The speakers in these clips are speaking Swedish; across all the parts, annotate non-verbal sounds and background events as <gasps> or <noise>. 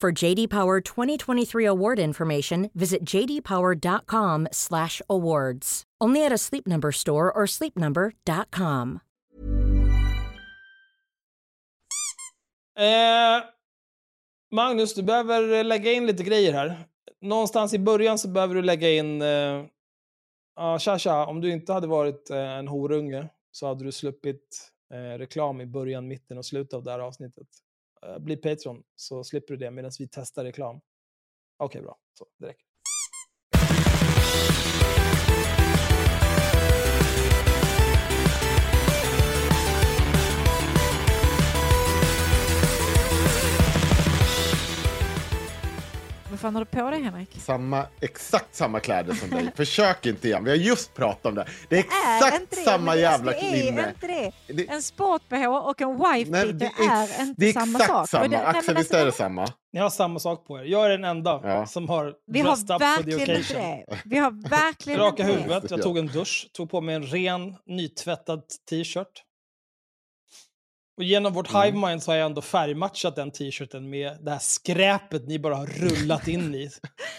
For JD Power 2023 award information, visit jdpower.com/awards. Only at a Sleep Number store or sleepnumber.com. Eh, Magnus, du behöver lägga in lite grejer här. Någonstans i början så behöver du lägga in... Eh, ja, tja, tja, om du inte hade varit eh, en horunge så hade du sluppit eh, reklam i början, mitten och slutet av det här avsnittet. Eh, bli Patreon så slipper du det medan vi testar reklam. Okej, bra. Så, det räcker. Vad fan har du på dig Henrik? Samma, exakt samma kläder som dig. <laughs> Försök inte igen. Vi har just pratat om det. Det är exakt inte det, samma jävla Det är linne. inte En sport-bh och en wife Nej, det är, är, inte det är samma sak. samma. Det- Axel, visst alltså, är det samma? Ni har samma sak på er. Jag är den enda Ja. som har Vi har up for the verkligen inte occasion. det. Vi har verkligen Raka inte det. huvudet, jag tog en dusch, tog på mig en ren, nytvättad t-shirt. Och genom vårt Mm. hive mind så har jag ändå färgmatchat den t-shirten med det här skräpet ni bara har rullat in i.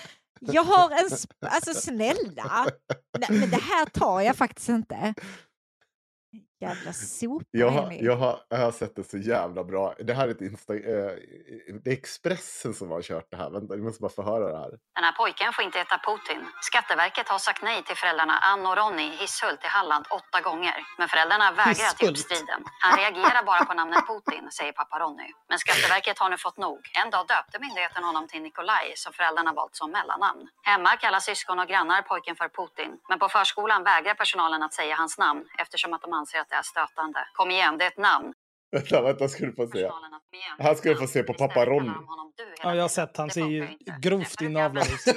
<laughs> Jag har en... Alltså snälla! Nej, men det här tar jag faktiskt inte. Jävla sopa Jag har, jag, har, jag har sett det så jävla bra. Det här är ett Insta... Eh, det är Expressen som har kört det här. Vänta, ni måste bara få höra det här. Den här pojken får inte äta Putin. Skatteverket har sagt nej till föräldrarna Ann och Ronny i Hisshult i Halland åtta gånger. Men föräldrarna vägrar ge upp Hisshult. striden. Han reagerar bara på namnet Putin, säger pappa Ronny. Men Skatteverket har nu fått nog. En dag döpte myndigheten honom till Nikolaj som föräldrarna valt som mellannamn. Hemma kallar syskon och grannar pojken för Putin. Men på förskolan vägrar personalen att säga hans namn eftersom att de anser att det är stötande. Kom igen, det är ett namn. Vänta, vänta ska du få se. Att- Här ska du få se på pappa Ronny. Ja, jag har sett. Han Det ser ju grovt <laughs> det inavlad ut.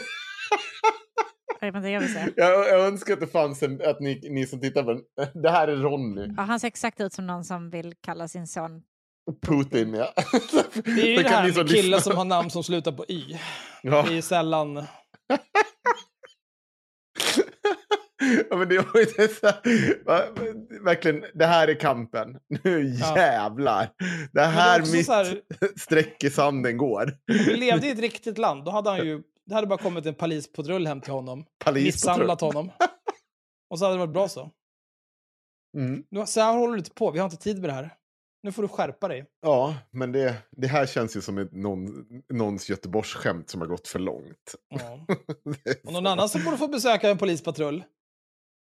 Jag. Jag, jag önskar att det fanns en, att ni, ni som tittar på den. <laughs> Det här är Ronny. Ja, han ser exakt ut som någon som vill kalla sin son... Putin, ja. Det är ju det här med killar som har namn som slutar på Y. Ja. Det är sällan... <laughs> ja, men det var ju det så verkligen, det här är kampen. Nu Ja. jävlar. Det det är här också mitt så här- <laughs> streck i sanden går. Vi levde i ett riktigt land, då hade han ju... Det hade bara kommit en polispatrull hem till honom. Misshandlat honom. <laughs> Och så hade det varit bra så. Mm. Nu- Så här håller du inte på, vi har inte tid med det här. Nu får du skärpa dig. Ja, men det, det här känns ju som ett någon, någons Göteborgsskämt som har gått för långt. Ja. <laughs> Det Och någon annan som borde få besöka en polispatrull?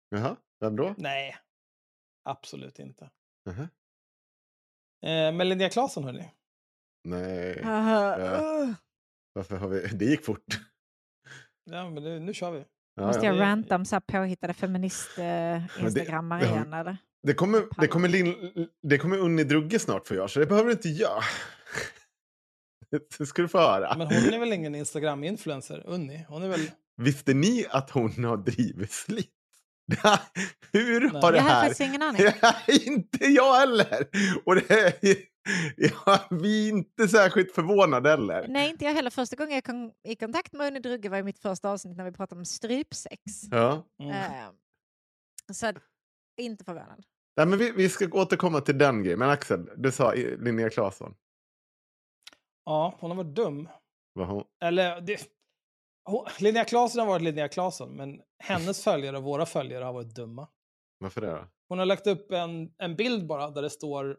Jaha, vem då? Nej, absolut inte. Jaha. Eh, men Linnea Claesson, hörni. Nej, Uh, varför har vi... Det gick fort. Ja, men det, nu kör vi. Ja, Måste ja. jag ranta om så här påhittade feminist-instagrammar det- igen eller? Det kommer, det kommer, Lin, det kommer Unni Drugge snart få göra, så det behöver du inte göra. <laughs> Det ska du få höra. Men hon är väl ingen Instagram-influencer? Unni? Hon är väl... Visste ni att hon har drivit slit? Här- <laughs> Hur Nej. har det Jag har här... faktiskt ingen aning. <laughs> inte jag heller! Och det är, <laughs> Ja, vi är inte särskilt förvånade heller. Nej, inte jag heller. Första gången jag kom i kontakt med Unni Drugge var i mitt första avsnitt när vi pratade om strypsex. Ja. Mm. Eh, så inte förvånad. Nej, men vi, vi ska återkomma till den grejen. Men Axel, du sa i- Linnea Claesson. Ja, hon har varit dum. Vad hon... Eller, det, Linnea Claesson har varit Linnea Claesson, men hennes följare och våra följare har varit dumma. Varför det då? Hon har lagt upp en, en bild bara där det står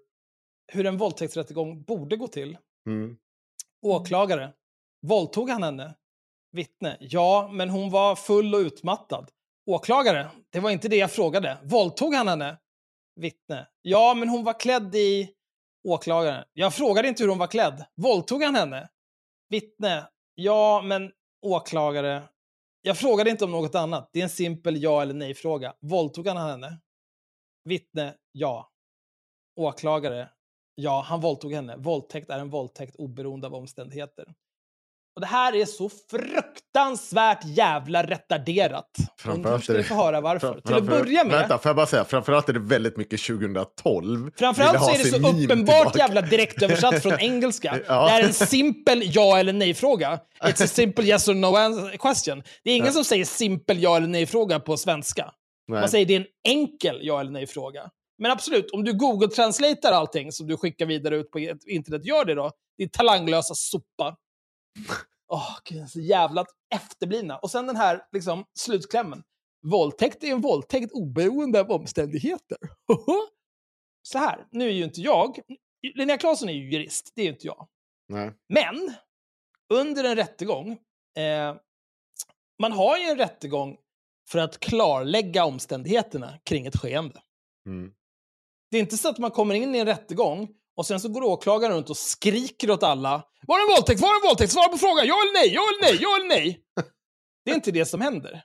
hur en våldtäktsrättegång borde gå till. Mm. Åklagare. Våldtog han henne? Vittne. Ja, men hon var full och utmattad. Åklagare. Det var inte det jag frågade. Våldtog han henne? Vittne. Ja, men hon var klädd i... Åklagare. Jag frågade inte hur hon var klädd. Våldtog han henne? Vittne. Ja, men åklagare. Jag frågade inte om något annat. Det är en simpel ja eller nej-fråga. Våldtog han henne? Vittne. Ja. Åklagare. Ja, han våldtog henne. Våldtäkt är en våldtäkt oberoende av omständigheter. Och det här är så fruktansvärt jävla retarderat. Framförallt ska är det- få höra varför. Till att börja med, Vänta, får jag bara säga. Framförallt är det väldigt mycket 2012. framförallt så är det så uppenbart tillbaka. jävla direktöversatt från <laughs> engelska. Ja. Det är en simpel ja eller nej-fråga. It's a simple yes or no question. Det är ingen Ja. som säger simpel ja eller nej-fråga på svenska. Nej. Man säger det är en enkel ja eller nej-fråga. Men absolut, om du Google-translatear allting som du skickar vidare ut på internet, gör det då. Din talanglösa sopa. Åh, gud, så jävla efterblivna. Och sen den här liksom, slutklämmen. Våldtäkt är en våldtäkt oberoende av omständigheter. så här, nu är ju inte jag... Linnea Claesson är ju jurist, det är ju inte jag. Nej. Men under en rättegång, eh, man har ju en rättegång för att klarlägga omständigheterna kring ett skeende. Mm. Det är inte så att man kommer in i en rättegång och sen så går åklagaren runt och skriker åt alla. Var det en våldtäkt? Var det en våldtäkt? Svara på frågan! Ja eller nej? Ja eller nej? Ja eller nej? <laughs> Det är inte det som händer.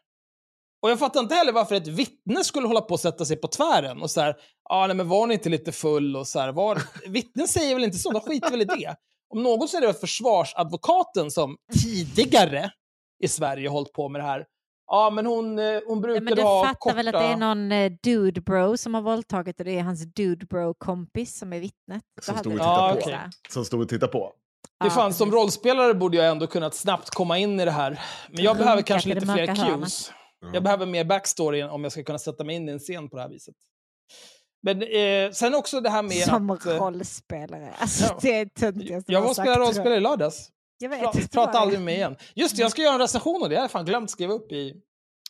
Och jag fattar inte heller varför ett vittne skulle hålla på att sätta sig på tvären och så här, ah, nej men var ni inte lite full och så här, var... Vittnen säger väl inte så, de skiter väl i det. Om något så är det väl försvarsadvokaten som tidigare i Sverige hållit på med det här. Ja, men hon, eh, hon Ja, brukade men du ha fattar korta... väl att det är någon eh, dude bro som har våldtagit och det är hans dude bro kompis som är vittnet. Som stod och så här. Som stod och tittade på. Det Ja, fan, som rollspelare borde jag ändå kunnat snabbt komma in i det här. Men jag behöver kanske lite fler cues. Jag behöver mer backstory om jag ska kunna sätta mig in i en scen på det här viset. Men eh, sen också det här med Som att... eh, rollspelare. Alltså, ja. Det är töntigaste Jag var spelade sagt, rollspel tror i lördags. Jag vet, prata var aldrig med mig igen. Just det, jag ska göra en recension av det. Jag har fan glömt skriva upp i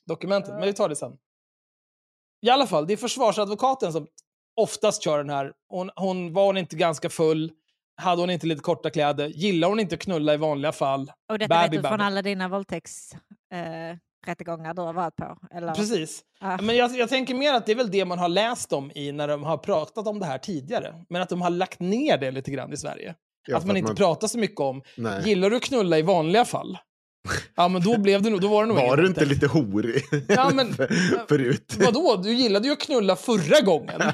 dokumentet, men vi tar det sen. I alla fall, det är försvarsadvokaten som oftast kör den här. Hon, hon var hon inte ganska full? Hade hon inte lite korta kläder? Gillar hon inte att knulla i vanliga fall? Och detta Babi, vet du från alla dina våldtäktsrättegångar eh, du har varit på? Eller? Precis. Ja. Men jag, jag tänker mer att det är väl det man har läst om i när de har pratat om det här tidigare. Men att de har lagt ner det lite grann i Sverige. Ja, att man inte pratar så mycket om, Nej. gillar du att knulla i vanliga fall? Ja, men då, <laughs> blev det nog, då var det nog Var du inte lite horig Ja, men- <laughs> förut? Vadå? Du gillade ju att knulla förra gången. <laughs>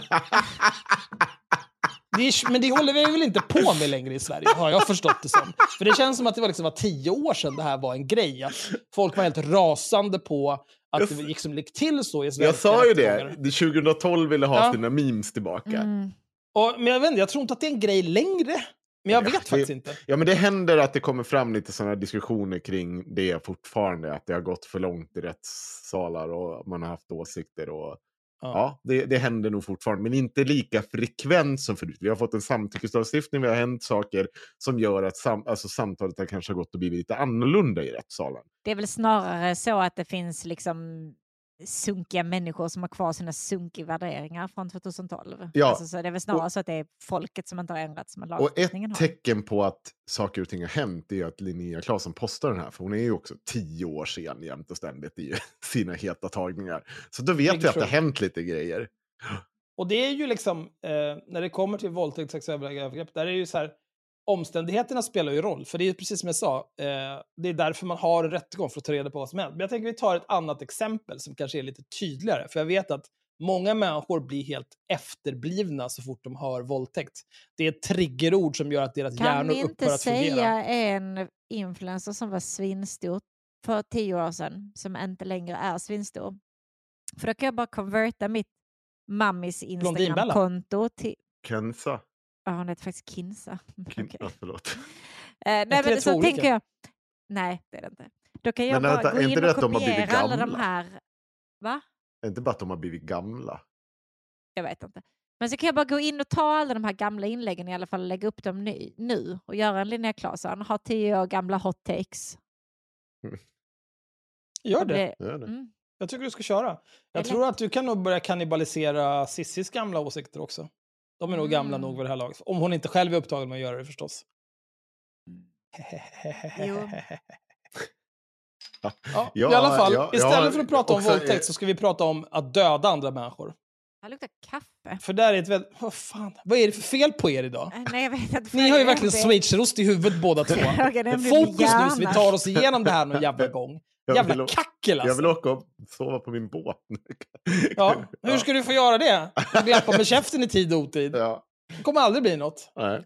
Det är, men det håller vi väl inte på med längre i Sverige, har jag förstått det som. För det känns som att det var, liksom, var tio år sedan det här var en grej. Att folk var helt rasande på att Jag det gick som gick till så i Jag svenska sa ju. Det 2012 ville ha Ja. sina memes tillbaka. Mm. Och, men jag vet inte, jag tror inte att det är en grej längre. Men jag Ja, vet det- faktiskt inte. Ja, men det händer att det kommer fram lite sådana diskussioner kring det fortfarande. Att det har gått för långt i rättssalar och man har haft åsikter. Och, Ja. ja, det, det händer nog fortfarande, men inte lika frekvent som förut. Vi har fått en samtyckeslagstiftning, vi har hänt saker som gör att sam, alltså, samtalet har kanske gått och blivit lite annorlunda i rättssalen. Det är väl snarare så att det finns liksom sunkiga människor som har kvar sina sunkiga värderingar från 2012. Ja. Alltså, så det är väl snarare Och- så att det är folket som inte har ändrats med Och ett har. tecken på att saker och ting har hänt är att Linnea Claesson postar den här, för hon är ju också tio år sen jämt och ständigt i <laughs> sina heta tagningar. Så då vet vi att det har hänt lite grejer. Och det är ju liksom, eh, när det kommer till våldtäkt, sexuella övergrepp, där är det ju så här, omständigheterna spelar ju roll. För det är precis som jag sa, eh, det är därför man har en rättegång, för att ta reda på vad som hänt. Men jag tänker vi tar ett annat exempel som kanske är lite tydligare. För jag vet att många människor blir helt efterblivna så fort de hör våldtäkt. Det är ett triggerord som gör att deras Kan hjärnor vi upphör inte att fungera. säga en influencer som var svinstor för tio år sedan som inte längre är svinstor? För då kan jag bara konverta mitt mammis? Instagram-konto till... Kenza. Ja, hon heter faktiskt Kinsa. <laughs> Kin- ja, förlåt. <laughs> Eh, nej, men så olika? tänker jag. Nej, det är det inte. Då kan jag Men bara vänta, gå in och kopiera alla de här. Va? Är inte bara att de har blivit gamla? Jag vet inte. Men så kan jag bara gå in och ta alla de här gamla inläggen i alla fall och lägga upp dem nu, nu och göra en Linnea Claesson. Ha tio år gamla hot takes. <laughs> Gör Och det. Gör det. Mm. Jag tycker du ska köra. Jag tror att du kan nog börja kannibalisera Sissis gamla åsikter också. De är nog gamla Mm. nog vid det här laget. Om hon inte själv är upptagen med att göra det förstås. Jo. <laughs> Ja, I Ja, alla fall, ja, istället ja, för att prata om också, våldtäkt så ska vi prata om att döda andra människor. Det luktar kaffe. För där är ett väldigt... Vad fan, vad är det för fel på er idag? Eh, Nej, jag vet inte. Ni har ju verkligen schweizerost i huvudet båda två. <laughs> Fokus nu så vi tar oss igenom det här någon jävla <laughs> gång. Jag Jävla vill, kackel jag vill alltså. åka och sova på min båt. Ja, hur ska du få göra det? Glappa med käften i tid och otid. Ja. Det kommer aldrig bli något. Nej.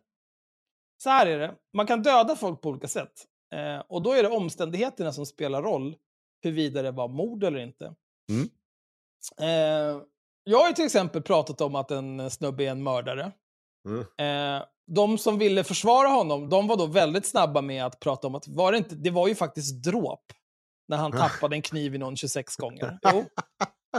Så här är det, man kan döda folk på olika sätt. Eh, och då är det omständigheterna som spelar roll huruvida det var mord eller inte. Mm. Eh, jag har ju till exempel pratat om att en snubbe är en mördare. Mm. Eh, de som ville försvara honom, de var då väldigt snabba med att prata om att var det, inte, det var ju faktiskt dråp när han tappade en kniv i någon 26 gånger. <laughs> Jo.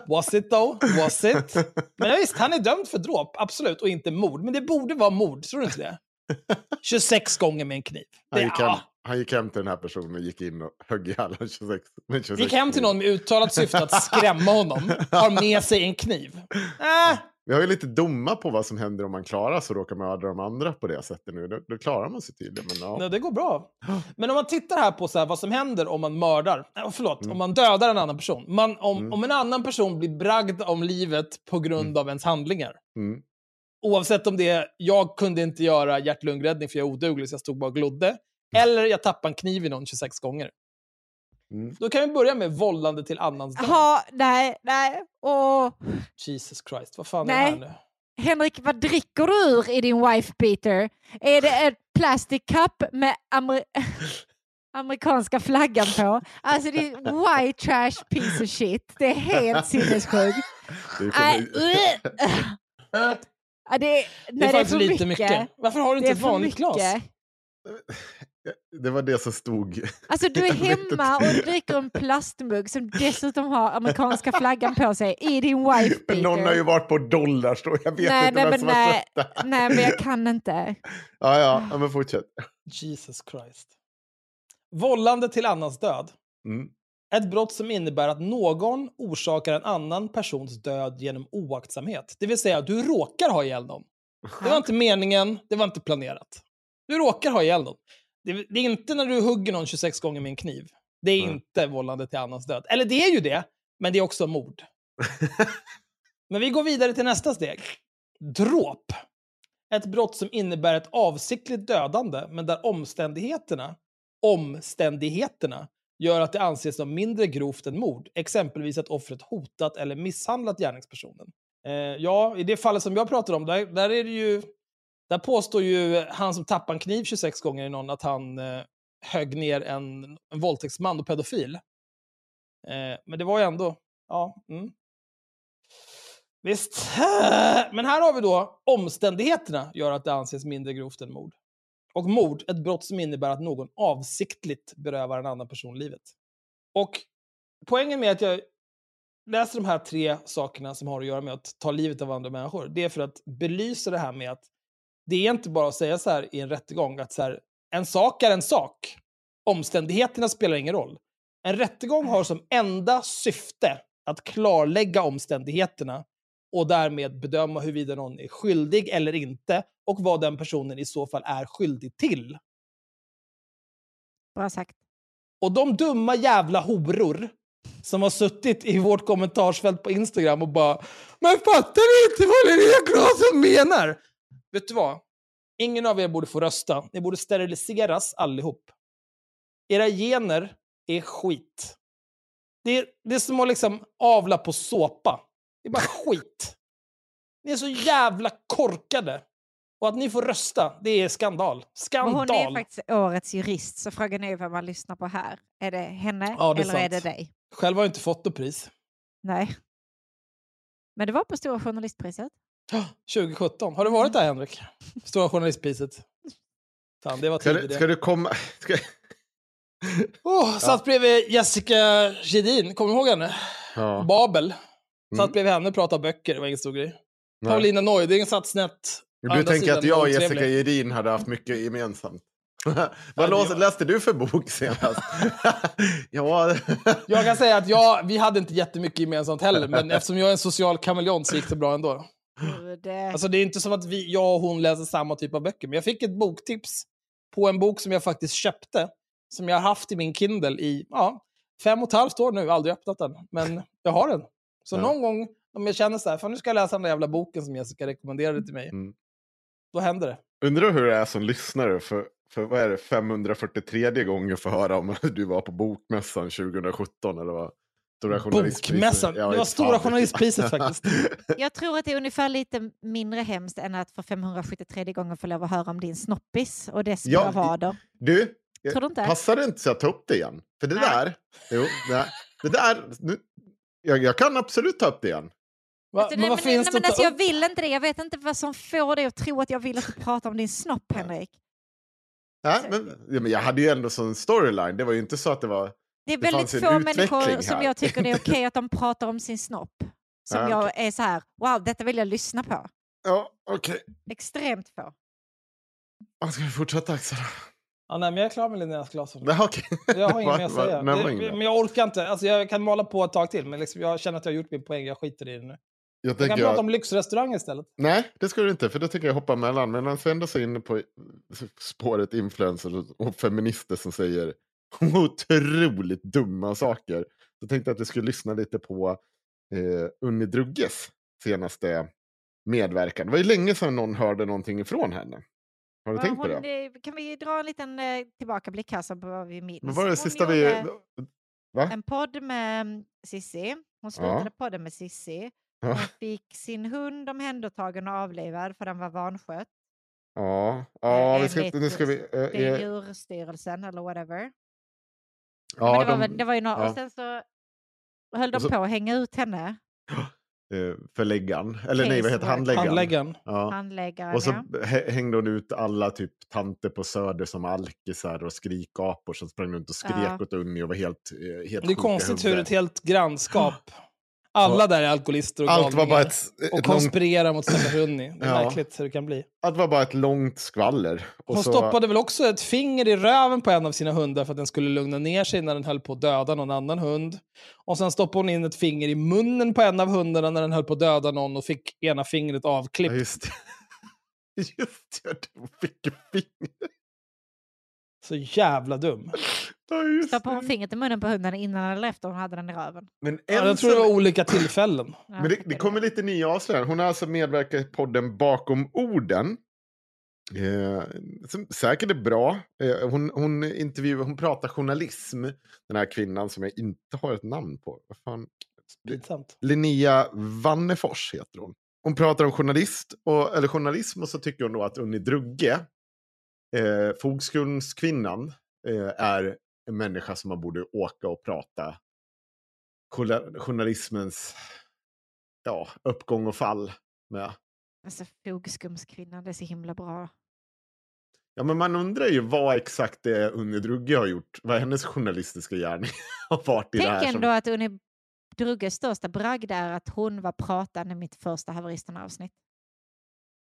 Was it though? Was it? Men ja, visst, han är dömd för dråp, absolut, och inte mord. Men det borde vara mord, tror du inte det? <laughs> 26 gånger med en kniv. Det, ja. Han gick hem till den här personen och gick in och högg ihjäl honom 26, med 26 Gick hem till någon med uttalat syfte att skrämma honom, har med sig en kniv. Äh, Vi har ju lite domar på vad som händer om man klarar sig och råkar mörda de andra på det sättet nu. Då, då klarar man sig tydligen. Men ja. Ja, det går bra. <gasps> Men om man tittar här på så här, vad som händer om man mördar, äh, förlåt, Mm. om man dödar en annan person. Man, om, Mm. om en annan person blir bragd om livet på grund av ens handlingar. Mm. Oavsett om det är, jag kunde inte göra hjärt-lungräddning för jag är oduglig så jag stod bara och glodde. <laughs> Eller jag tappade en kniv i någon 26 gånger. Mm. Då kan vi börja med vållande till annans död. Jaha, nej, nej. Åh. Jesus Christ, vad fan Nej. är det här nu? Henrik, vad dricker du ur i din wife beater? Är det ett plastic cup med amer <laughs> amerikanska flaggan på? Alltså det är white trash piece of shit. Det är helt <laughs> sinnessjukt. Det är Nej, för, uh. Det, är, nej, är det är faktiskt lite mycket. mycket. Varför har du inte ett vanligt glas? Det var det som stod. Alltså du <laughs> är hemma och dricker en plastmugg som dessutom har amerikanska flaggan på sig i din wife beater. Någon har ju varit på dollar så jag vet Nej, inte nej, vem som har nej. köpt det. Nej, men jag kan inte. Ja, ja, ja, men fortsätt. Jesus Christ. Vållande till annans död. Mm. Ett brott som innebär att någon orsakar en annan persons död genom oaktsamhet. Det vill säga, du råkar ha ihjäl någon. Det var inte meningen, det var inte planerat. Du råkar ha ihjäl någon. Det, det är inte när du hugger någon 26 gånger med en kniv. Det är Mm. inte vållande till annans död. Eller det är ju det, men det är också mord. <laughs> men vi går vidare till nästa steg. Dråp. Ett brott som innebär ett avsiktligt dödande, men där omständigheterna, omständigheterna gör att det anses som mindre grovt än mord. Exempelvis att offret hotat eller misshandlat gärningspersonen. Eh, ja, i det fallet som jag pratar om, där, där är det ju... Där påstår ju han som tappade en kniv 26 gånger i någon att han eh, högg ner en, en våldtäktsman och pedofil. Eh, men det var ju ändå... Ja, mm. Visst. <laughs> Men här har vi då omständigheterna gör att det anses mindre grovt än mord. Och mord, ett brott som innebär att någon avsiktligt berövar en annan person livet. Och poängen med att jag läser de här tre sakerna som har att göra med att ta livet av andra människor, det är för att belysa det här med att det är inte bara att säga så här i en rättegång att så här, en sak är en sak. Omständigheterna spelar ingen roll. En rättegång har som enda syfte att klarlägga omständigheterna och därmed bedöma huruvida någon är skyldig eller inte och vad den personen i så fall är skyldig till. Bra sagt. Och de dumma jävla horor som har suttit i vårt kommentarsfält på Instagram och bara “Men fattar ni inte vad Linnea Claesson menar?” Vet du vad? Ingen av er borde få rösta. Ni borde steriliseras allihop. Era gener är skit. Det är, det är som att liksom avla på såpa. Det är bara skit. Ni är så jävla korkade. Och att ni får rösta, det är skandal. Skandal! hon är faktiskt årets jurist, så frågan är vem man lyssnar på här. Är det henne Ja, det eller är det sant. dig? Själv har jag inte fått något pris. Nej. Men det var på Stora Journalistpriset. 2017. Har du varit där Henrik? Stora journalistpriset. Fan, det var Ska, du, ska du komma... Ska... Oh, satt bredvid Jessica Gedin, kommer du ihåg henne? Ja. Babel. Satt Mm. bredvid henne och pratade böcker, det var ingen stor grej. Nej. Paulina Neuding satt snett. Du tänker sidan, att jag och. Jessica Gedin hade haft mycket gemensamt. <laughs> Ja, Vad det läste, du för bok senast? <laughs> ja, Jag kan säga att jag, vi hade inte jättemycket gemensamt heller, men eftersom jag är en social kameleont så gick det bra ändå. Gud, Alltså det är inte som att vi, jag och hon läser samma typ av böcker, men jag fick ett boktips på en bok som jag faktiskt köpte, som jag har haft i min Kindle i ja, fem och ett halvt år nu, aldrig öppnat den, men jag har den. Så Ja. någon gång om jag känner så här, fan nu ska jag läsa den där jävla boken som Jessica rekommenderade till mig, Mm. då händer det. Undrar hur det är som lyssnare för, för vad är det, 543 gånger för höra om att <laughs> du var på Bokmässan 2017 eller vad? Stora journalistpriset. Bokmässan, Ja, det var Stora jag. journalistpriset faktiskt. <laughs> Jag tror att det är ungefär lite mindre hemskt än att för 573 gånger få lov att höra om din snoppis och dess Ja, bravader. Du, Tror du inte? passar det inte så att ta upp det igen? För det Nej. där, jo, nej, det där, nu, jag, jag kan absolut ta upp det igen. Va, Alltså, men nej, vad men, finns nej, men att alltså, jag vill inte det. Jag vet inte vad som får dig att tro att jag vill att du pratar om din snopp, Henrik. Nej, men, ja, men jag hade ju ändå som storyline, det var ju inte så att det var... Det är Det väldigt få människor som här. jag tycker det är okej <laughs> att de pratar om sin snopp. Som Ja, jag är så här, wow, detta vill jag lyssna på. Ja, okej. Extremt få. Okay. Ska vi fortsätta Axel? Ja, nej, men jag är klar med Linneas glas. Nej, okej. Jag har <laughs> inget mer att säga. nej, det men jag orkar inte. Alltså, jag kan mala på ett tag till, men liksom, jag känner att jag har gjort min poäng. Jag skiter i det nu. Jag Jag kan tänker prata jag... om lyxrestaurang istället. Nej, det ska du inte, för det tänker jag hoppa mellan. Men han ändå så inne på spåret influencers och feminister som säger <laughs> otroligt dumma saker. Så tänkte jag att vi skulle lyssna lite på eh, Unni Drugges senaste medverkan. Det var ju länge sedan någon hörde någonting ifrån henne. Har du Ja, tänkt på hon, det? eh, Kan vi dra en liten eh, tillbakablick här så på vad vi minns? Men var det Hon sista vi... gjorde Va? En podd med mm, Sissi. Hon slutade podden med Sissi. Ja, Hon fick sin hund omhändertagen och avlivad för den var vanskött. ja, ja vi ska, enligt nu ska vi... Eh, Det är eh, Djurstyrelsen eller whatever. Ja, Men det, var de- väl, det var ju några, ja. Och sen så höll de så- på att hänga ut henne, eh, förläggaren. Eller nej, vad heter handläggaren? Handläggaren. Ja. handläggaren. Och så hängde hon ut alla typ tanter på Söder som alkisar och skrikapor som sprang runt och skrek Ja. åt Unni och var helt, eh, helt Det är konstigt hur ett helt grannskap, <gasps> <laughs> alla där är alkoholister och Allt var bara galningar. ett, Och ett långt, konspirerar mot stackars Unni. Det är Ja. märkligt hur det kan bli. allt var bara ett långt skvaller. Och Hon så, stoppade väl också ett finger i röven på en av sina hundar för att den skulle lugna ner sig när den höll på att döda någon annan hund. Och sen stoppade hon in ett finger i munnen på en av hundarna när den höll på att döda någon och fick ena fingret Ja, avklippt. just det. <laughs> Just det, hon fick ett finger. Så jävla dum. Ja, Stoppade hon fingret i munnen på hunden innan eller efter hon hade den i röven? Men, Ja, jag tror det var olika tillfällen. Ja, Men det, det kommer lite nya avslöjanden. Hon har alltså medverkat i podden Bakom orden. Eh, som säkert är bra. Eh, hon, hon, intervjuar, hon pratar journalism, den här kvinnan som jag inte har ett namn på. Vad fan? Pinsamt. Linnea Wannefors heter hon. Hon pratar om journalist och, eller journalism och så tycker hon då att Unni Drugge, eh, Fogskullskvinnan, eh, är en människa som man borde åka och prata journa- journalismens ja, uppgång och fall med. Alltså fogskumskvinnan, det är så himla bra. Ja, men man undrar ju vad exakt det är Unni Drugge har gjort. Vad hennes journalistiska gärning <laughs> har varit i det Tänk här. ändå Som... att Unni Drugges största bragd är att hon var pratande i mitt första haveristerna-avsnitt.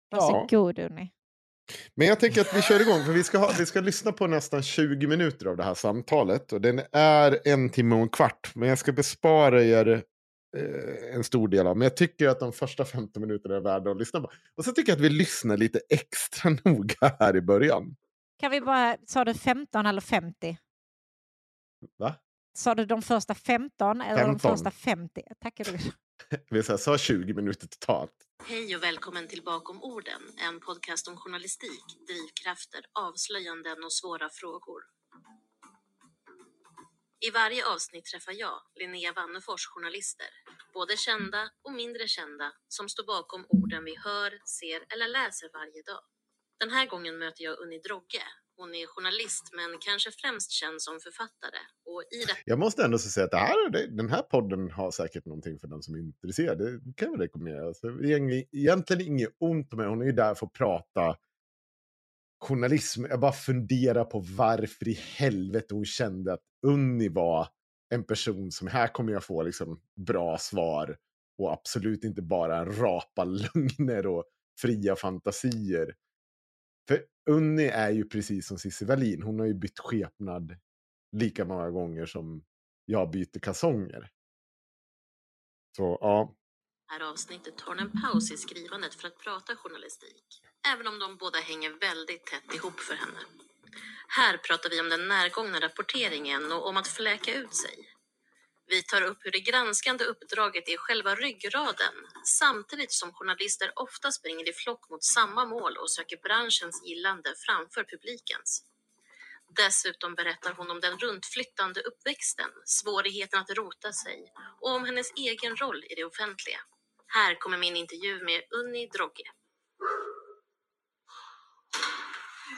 Ja. Varsågod Unni. Men jag tänker att vi kör igång, för vi ska, ha, vi ska lyssna på nästan 20 minuter av det här samtalet. Och den är en timme och en kvart, men jag ska bespara er eh, en stor del av. Men jag tycker att de första 15 minuterna är värda att lyssna på. Och så tycker jag att vi lyssnar lite extra <laughs> noga här i början. Kan vi bara, sa du 15 eller 50? Va? Sa du de första 15 eller 15. de första 50? Tackar du. <laughs> Vi sa, sa 20 minuter totalt. Hej och välkommen till Bakom orden, en podcast om journalistik, drivkrafter, avslöjanden och svåra frågor. I varje avsnitt träffar jag, Linnea Wannefors, journalister, både kända och mindre kända, som står bakom orden vi hör, ser eller läser varje dag. Den här gången möter jag Unni Drogge. Hon är journalist men kanske främst känd som författare. Och i det Jag måste ändå säga att det här, den här podden har säkert någonting för den som är intresserad. Det kan jag rekommendera. Alltså, det är egentligen inget ont med hon är ju där för att prata journalism. Jag bara funderar på varför i helvete hon kände att Unni var en person som här kommer jag få liksom bra svar och absolut inte bara rapa <laughs> lögner och fria fantasier. För Unni är ju precis som Cissi Wallin, hon har ju bytt skepnad lika många gånger som jag byter kalsonger. Så ja, här avsnittet tar hon en paus i skrivandet för att prata journalistik. Även om de båda hänger väldigt tätt ihop för henne. Här pratar vi om den närgångna rapporteringen och om att fläka ut sig. Vi tar upp hur det granskande uppdraget är själva ryggraden samtidigt som journalister ofta springer i flock mot samma mål och söker branschens gillande framför publikens. Dessutom berättar hon om den runtflyttande uppväxten, svårigheten att rota sig och om hennes egen roll i det offentliga. Här kommer min intervju med Unni Drogge.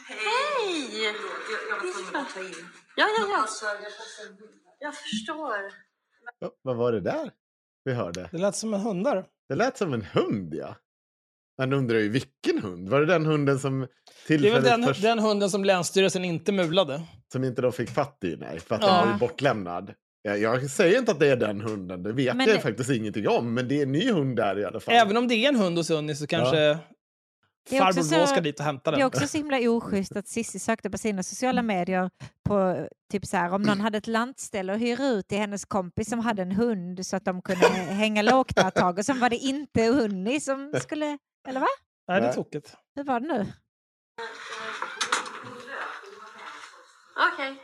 Hej! Jag, jag var tvungen att ta in. Ja, ja, ja. Alltså. Jag förstår. Ja, vad var det där vi hörde? Det lät som en hundar. Det lät som en hund, ja. Man undrar ju vilken hund. Var det den hunden som Det är väl tillfälligt den, den hunden som Länsstyrelsen inte mulade. som inte de fick fatt i? Nej, för att Ja. den var ju bortlämnad. Jag, jag säger inte att det är den hunden, det vet Men jag det- faktiskt ingenting om. Men det är en ny hund där i alla fall. Även om det är en hund hos Unni så kanske också farbror så- Blå ska dit och hämta Det den. är också så himla oschysst att Cissi sökte på sina sociala medier på typ så här om någon hade ett lantställe och hyra ut till hennes kompis som hade en hund så att de kunde <laughs> hänga lågt där ett tag och sen var det inte Unni som skulle, eller va? Nej, det är tokigt. Hur var det nu? Okej.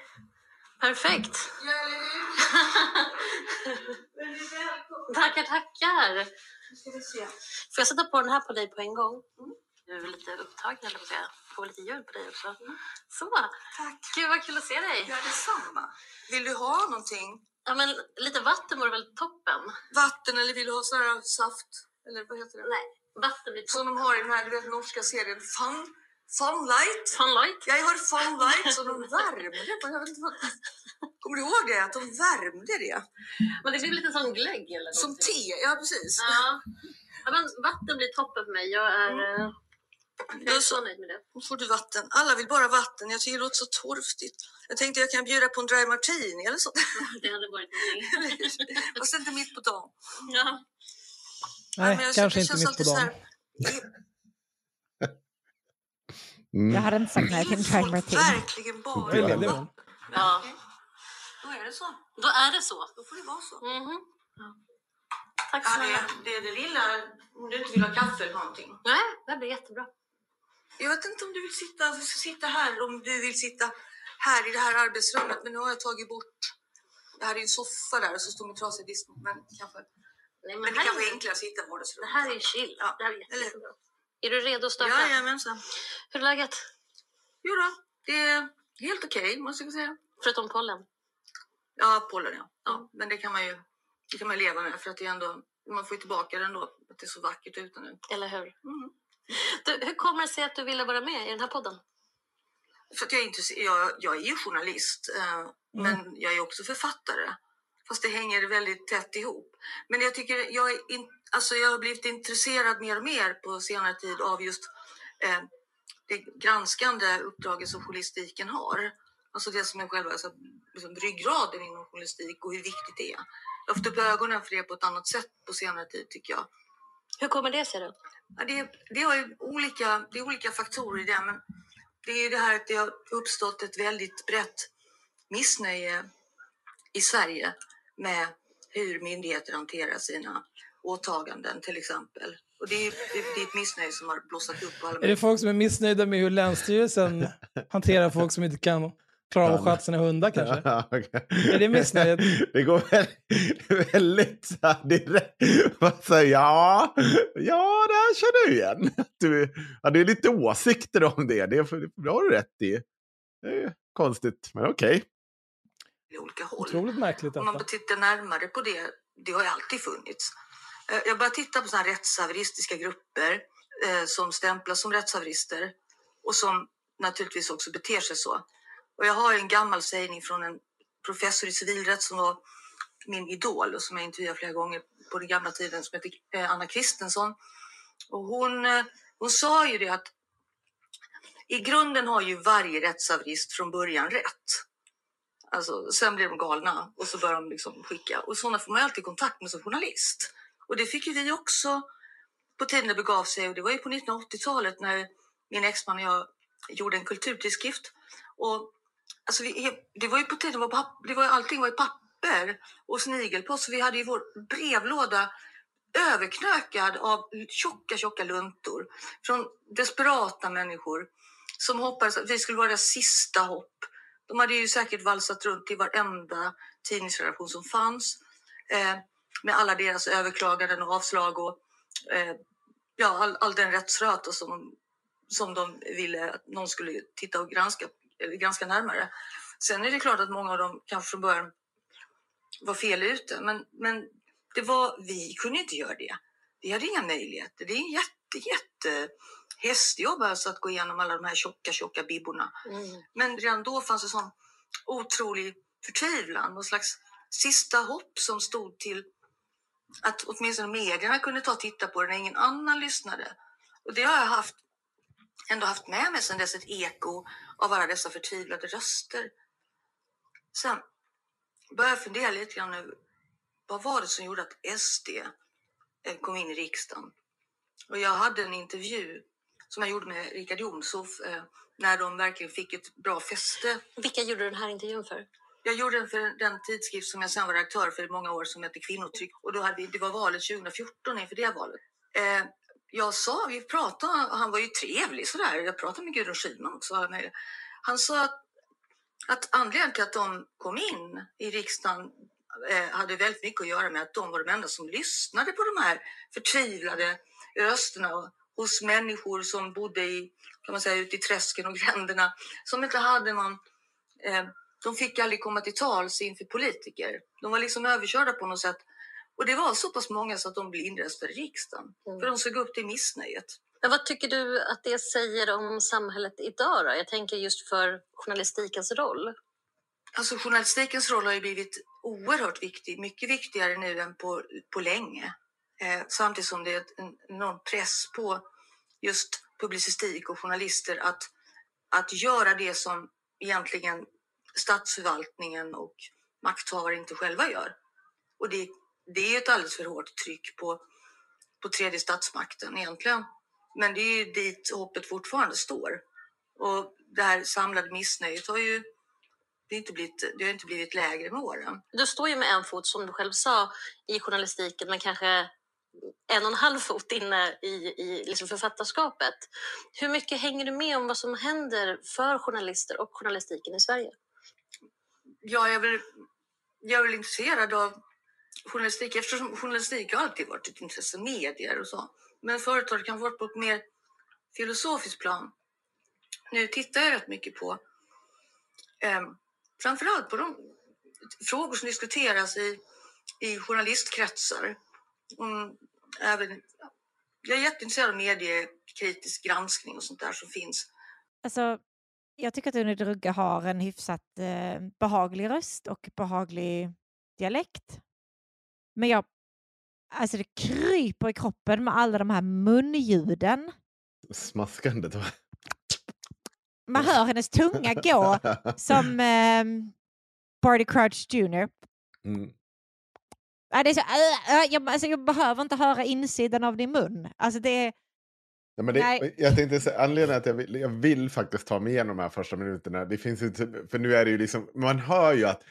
Perfekt. <laughs> tackar, tackar. Får jag sätta på den här på dig på en gång? Du är lite upptagen, eller vad säga. Får lite ljud på dig också. Så. Tack. Gud, vad kul att se dig. Ja, detsamma. Vill du ha någonting? Ja, men lite vatten vore väl toppen? Vatten eller vill du ha sån här saft? Eller vad heter det? Nej, vatten blir Som toppen. de har i den här du vet, norska serien Fun, Funlight. Funlight? Jag har Funlight så de värmde. Jag vet inte vad... Kommer du ihåg det? Att de värmde det? Men det blir lite som glögg eller Som någonting. te, ja precis. Ja. ja, men vatten blir toppen för mig. Jag är, Mm. Jag är så nöjd med det. Då får du vatten. Alla vill bara vatten. Jag tycker det låter så torftigt. Jag tänkte jag kan bjuda på en dry martini eller så. <laughs> Det hade varit någonting. <laughs> Fast inte mitt på dagen. Ja. Nej, men jag- kanske inte mitt på alltid så dagen. <laughs> Mm. Jag hade inte sagt nej till en dry folk martini. verkligen bara det, vatten? ja, Då är det så. då är det så. Då får det vara så. Mhm. Tack Ja, snälla. det, det, det lilla, om du inte vill ha kaffe eller någonting. Nej, det blir jättebra. Jag vet inte om du vill sitta, du ska sitta här, om du vill sitta här i det här arbetsrummet. Men nu har jag tagit bort, jag hade ju en soffa där och så stod min trasiga disk. Men, kanske, Nej, men men det här kanske är är, enklare att sitta i det vardagsrummet. här är chill. Ja, Det här är jättebra. Är du redo att starta? Jajamensan. Hur är läget? Jo då, det är helt okej måste jag säga. Förutom pollen? Ja, pollen ja. ja. Men det kan man ju det kan man leva med för att det är ändå, man får ju tillbaka det ändå. Att det är så vackert ute nu. Eller hur? Mm. Du, hur kommer det sig att du ville vara med i den här podden? För att jag, är jag, jag är ju journalist, eh, men jag är också författare. Fast det hänger väldigt tätt ihop. Men jag tycker jag, är in, alltså jag har blivit intresserad mer och mer på senare tid av just eh, det granskande uppdraget som journalistiken har. Alltså det som är själva alltså, liksom ryggraden inom journalistik och hur viktigt det är. Jag har fått upp ögonen för det på ett annat sätt på senare tid tycker jag. Hur kommer det sig då? Ja, det, det, har ju olika, det är olika faktorer i det, men det är ju det här att det har uppstått ett väldigt brett missnöje i Sverige med hur myndigheter hanterar sina åtaganden till exempel. Och det är, det, är ett missnöje som har blossat upp på alla Är det folk som är missnöjda med hur Länsstyrelsen <laughs> hanterar folk som inte kan klara av att sköta sina hundar kanske? <laughs> Ja, okej. Är det missnöjet? <laughs> Det går väldigt, väldigt så här direkt. Man säger, ja, ja, det här känner jag igen. Att Du hade lite åsikter om det. Det, det har du rätt i. Det är konstigt, men okej. olika håll. Otroligt märkligt Om man detta. tittar närmare på det, det har ju alltid funnits. Eh, Jag börjar titta på sådana här rättshaveristiska grupper eh, som stämplas som rättshaverister och som naturligtvis också beter sig så. Och jag har en gammal sägning från en professor i civilrätt som var min idol och som jag intervjuade flera gånger på den gamla tiden som heter eh, Anna Kristensson. Och hon, eh, hon sa ju det att i grunden har ju varje rättshaverist från början rätt. Alltså, sen blir de galna och så börjar de liksom skicka. Och sådana får man alltid kontakt med som journalist. Och det fick ju vi också på tiden det begav sig. Och det var ju på 1980-talet när min exman och jag gjorde en kulturtidskrift. Och alltså vi, det var ju på tiden, det var, allting var i papper och snigelpost. Så vi hade ju vår brevlåda överknökad av tjocka, tjocka luntor från desperata människor som hoppades att vi skulle vara deras sista hopp. De hade ju säkert valsat runt i varenda tidningsredaktion som fanns eh, med alla deras överklaganden och avslag och eh, ja, all, all den rättsröta som, som de ville att någon skulle titta och granska, granska närmare. Sen är det klart att många av dem kanske från början var fel ute, men, men det var, vi kunde inte göra det. Vi hade inga möjligheter. Det är en jätte, jätte hästjobb alltså att gå igenom alla de här tjocka, tjocka bibborna. Mm. Men redan då fanns det sån otrolig förtvivlan, någon slags sista hopp som stod till att åtminstone medierna kunde ta och titta på det när ingen annan lyssnade. Och det har jag haft, ändå haft med mig sedan dess, ett eko av alla dessa förtvivlade röster. Sen började jag fundera lite grann över vad var det som gjorde att SD eh, kom in i riksdagen? Och jag hade en intervju som jag gjorde med Richard Jomshof eh, när de verkligen fick ett bra fäste. Vilka gjorde du den här intervjun för? Jag gjorde den för den tidskrift som jag sen var redaktör för i många år som heter Kvinnotryck. Och då hade vi, det var valet 2014 inför det valet. Eh, jag sa, vi pratade, han var ju trevlig sådär. Jag pratade med Gudrun Schyman också. Han sa att, att anledningen till att de kom in i riksdagen eh, hade väldigt mycket att göra med att de var de enda som lyssnade på de här förtvivlade rösterna hos människor som bodde i, kan man säga, ute i träsken och gränderna som inte hade någon eh, de fick aldrig komma till tals inför politiker. De var liksom överkörda på något sätt. Och det var så pass många så att de blev inröstade i riksdagen. Mm. För de såg upp till missnöjet. Men vad tycker du att det säger om samhället idag då? Jag tänker just för journalistikens roll. Alltså journalistikens roll har ju blivit oerhört viktig. Mycket viktigare nu än på, på länge. Eh, samtidigt som det är en enorm press på just publicistik och journalister att, att göra det som egentligen statsförvaltningen och makthavare inte själva gör. Och det, det är ett alldeles för hårt tryck på, på tredje statsmakten egentligen. Men det är ju dit hoppet fortfarande står. Och det här samlade missnöjet har ju det har, inte blivit, det har inte blivit lägre med åren. Du står ju med en fot, som du själv sa, i journalistiken, men kanske en och en halv fot inne i, i liksom författarskapet. Hur mycket hänger du med om vad som händer för journalister och journalistiken i Sverige? ja, jag är väl, jag är väl intresserad av journalistik eftersom journalistik har alltid varit ett intresse, medier och så. Men förut har det kanske varit på ett mer filosofiskt plan. Nu tittar jag rätt mycket på eh, framförallt på de frågor som diskuteras i, i journalistkretsar. Mm, även, jag är jätteintresserad av mediekritisk granskning och sånt där som finns. Alltså, jag tycker att Unni Drugge har en hyfsat eh, behaglig röst och behaglig dialekt. Men jag, alltså det kryper i kroppen med alla de här munljuden. Smaskandet va? Man hör hennes tunga gå <laughs> som eh, Barty Crouch Jr. Mm. Ja, det är så, äh, äh, jag, alltså, jag behöver inte höra insidan av din mun. Alltså det är Ja, men det, jag tänkte säga, anledningen att jag vill, jag vill faktiskt ta mig igenom de här första minuterna, det finns inte, för nu är det ju liksom, man hör ju att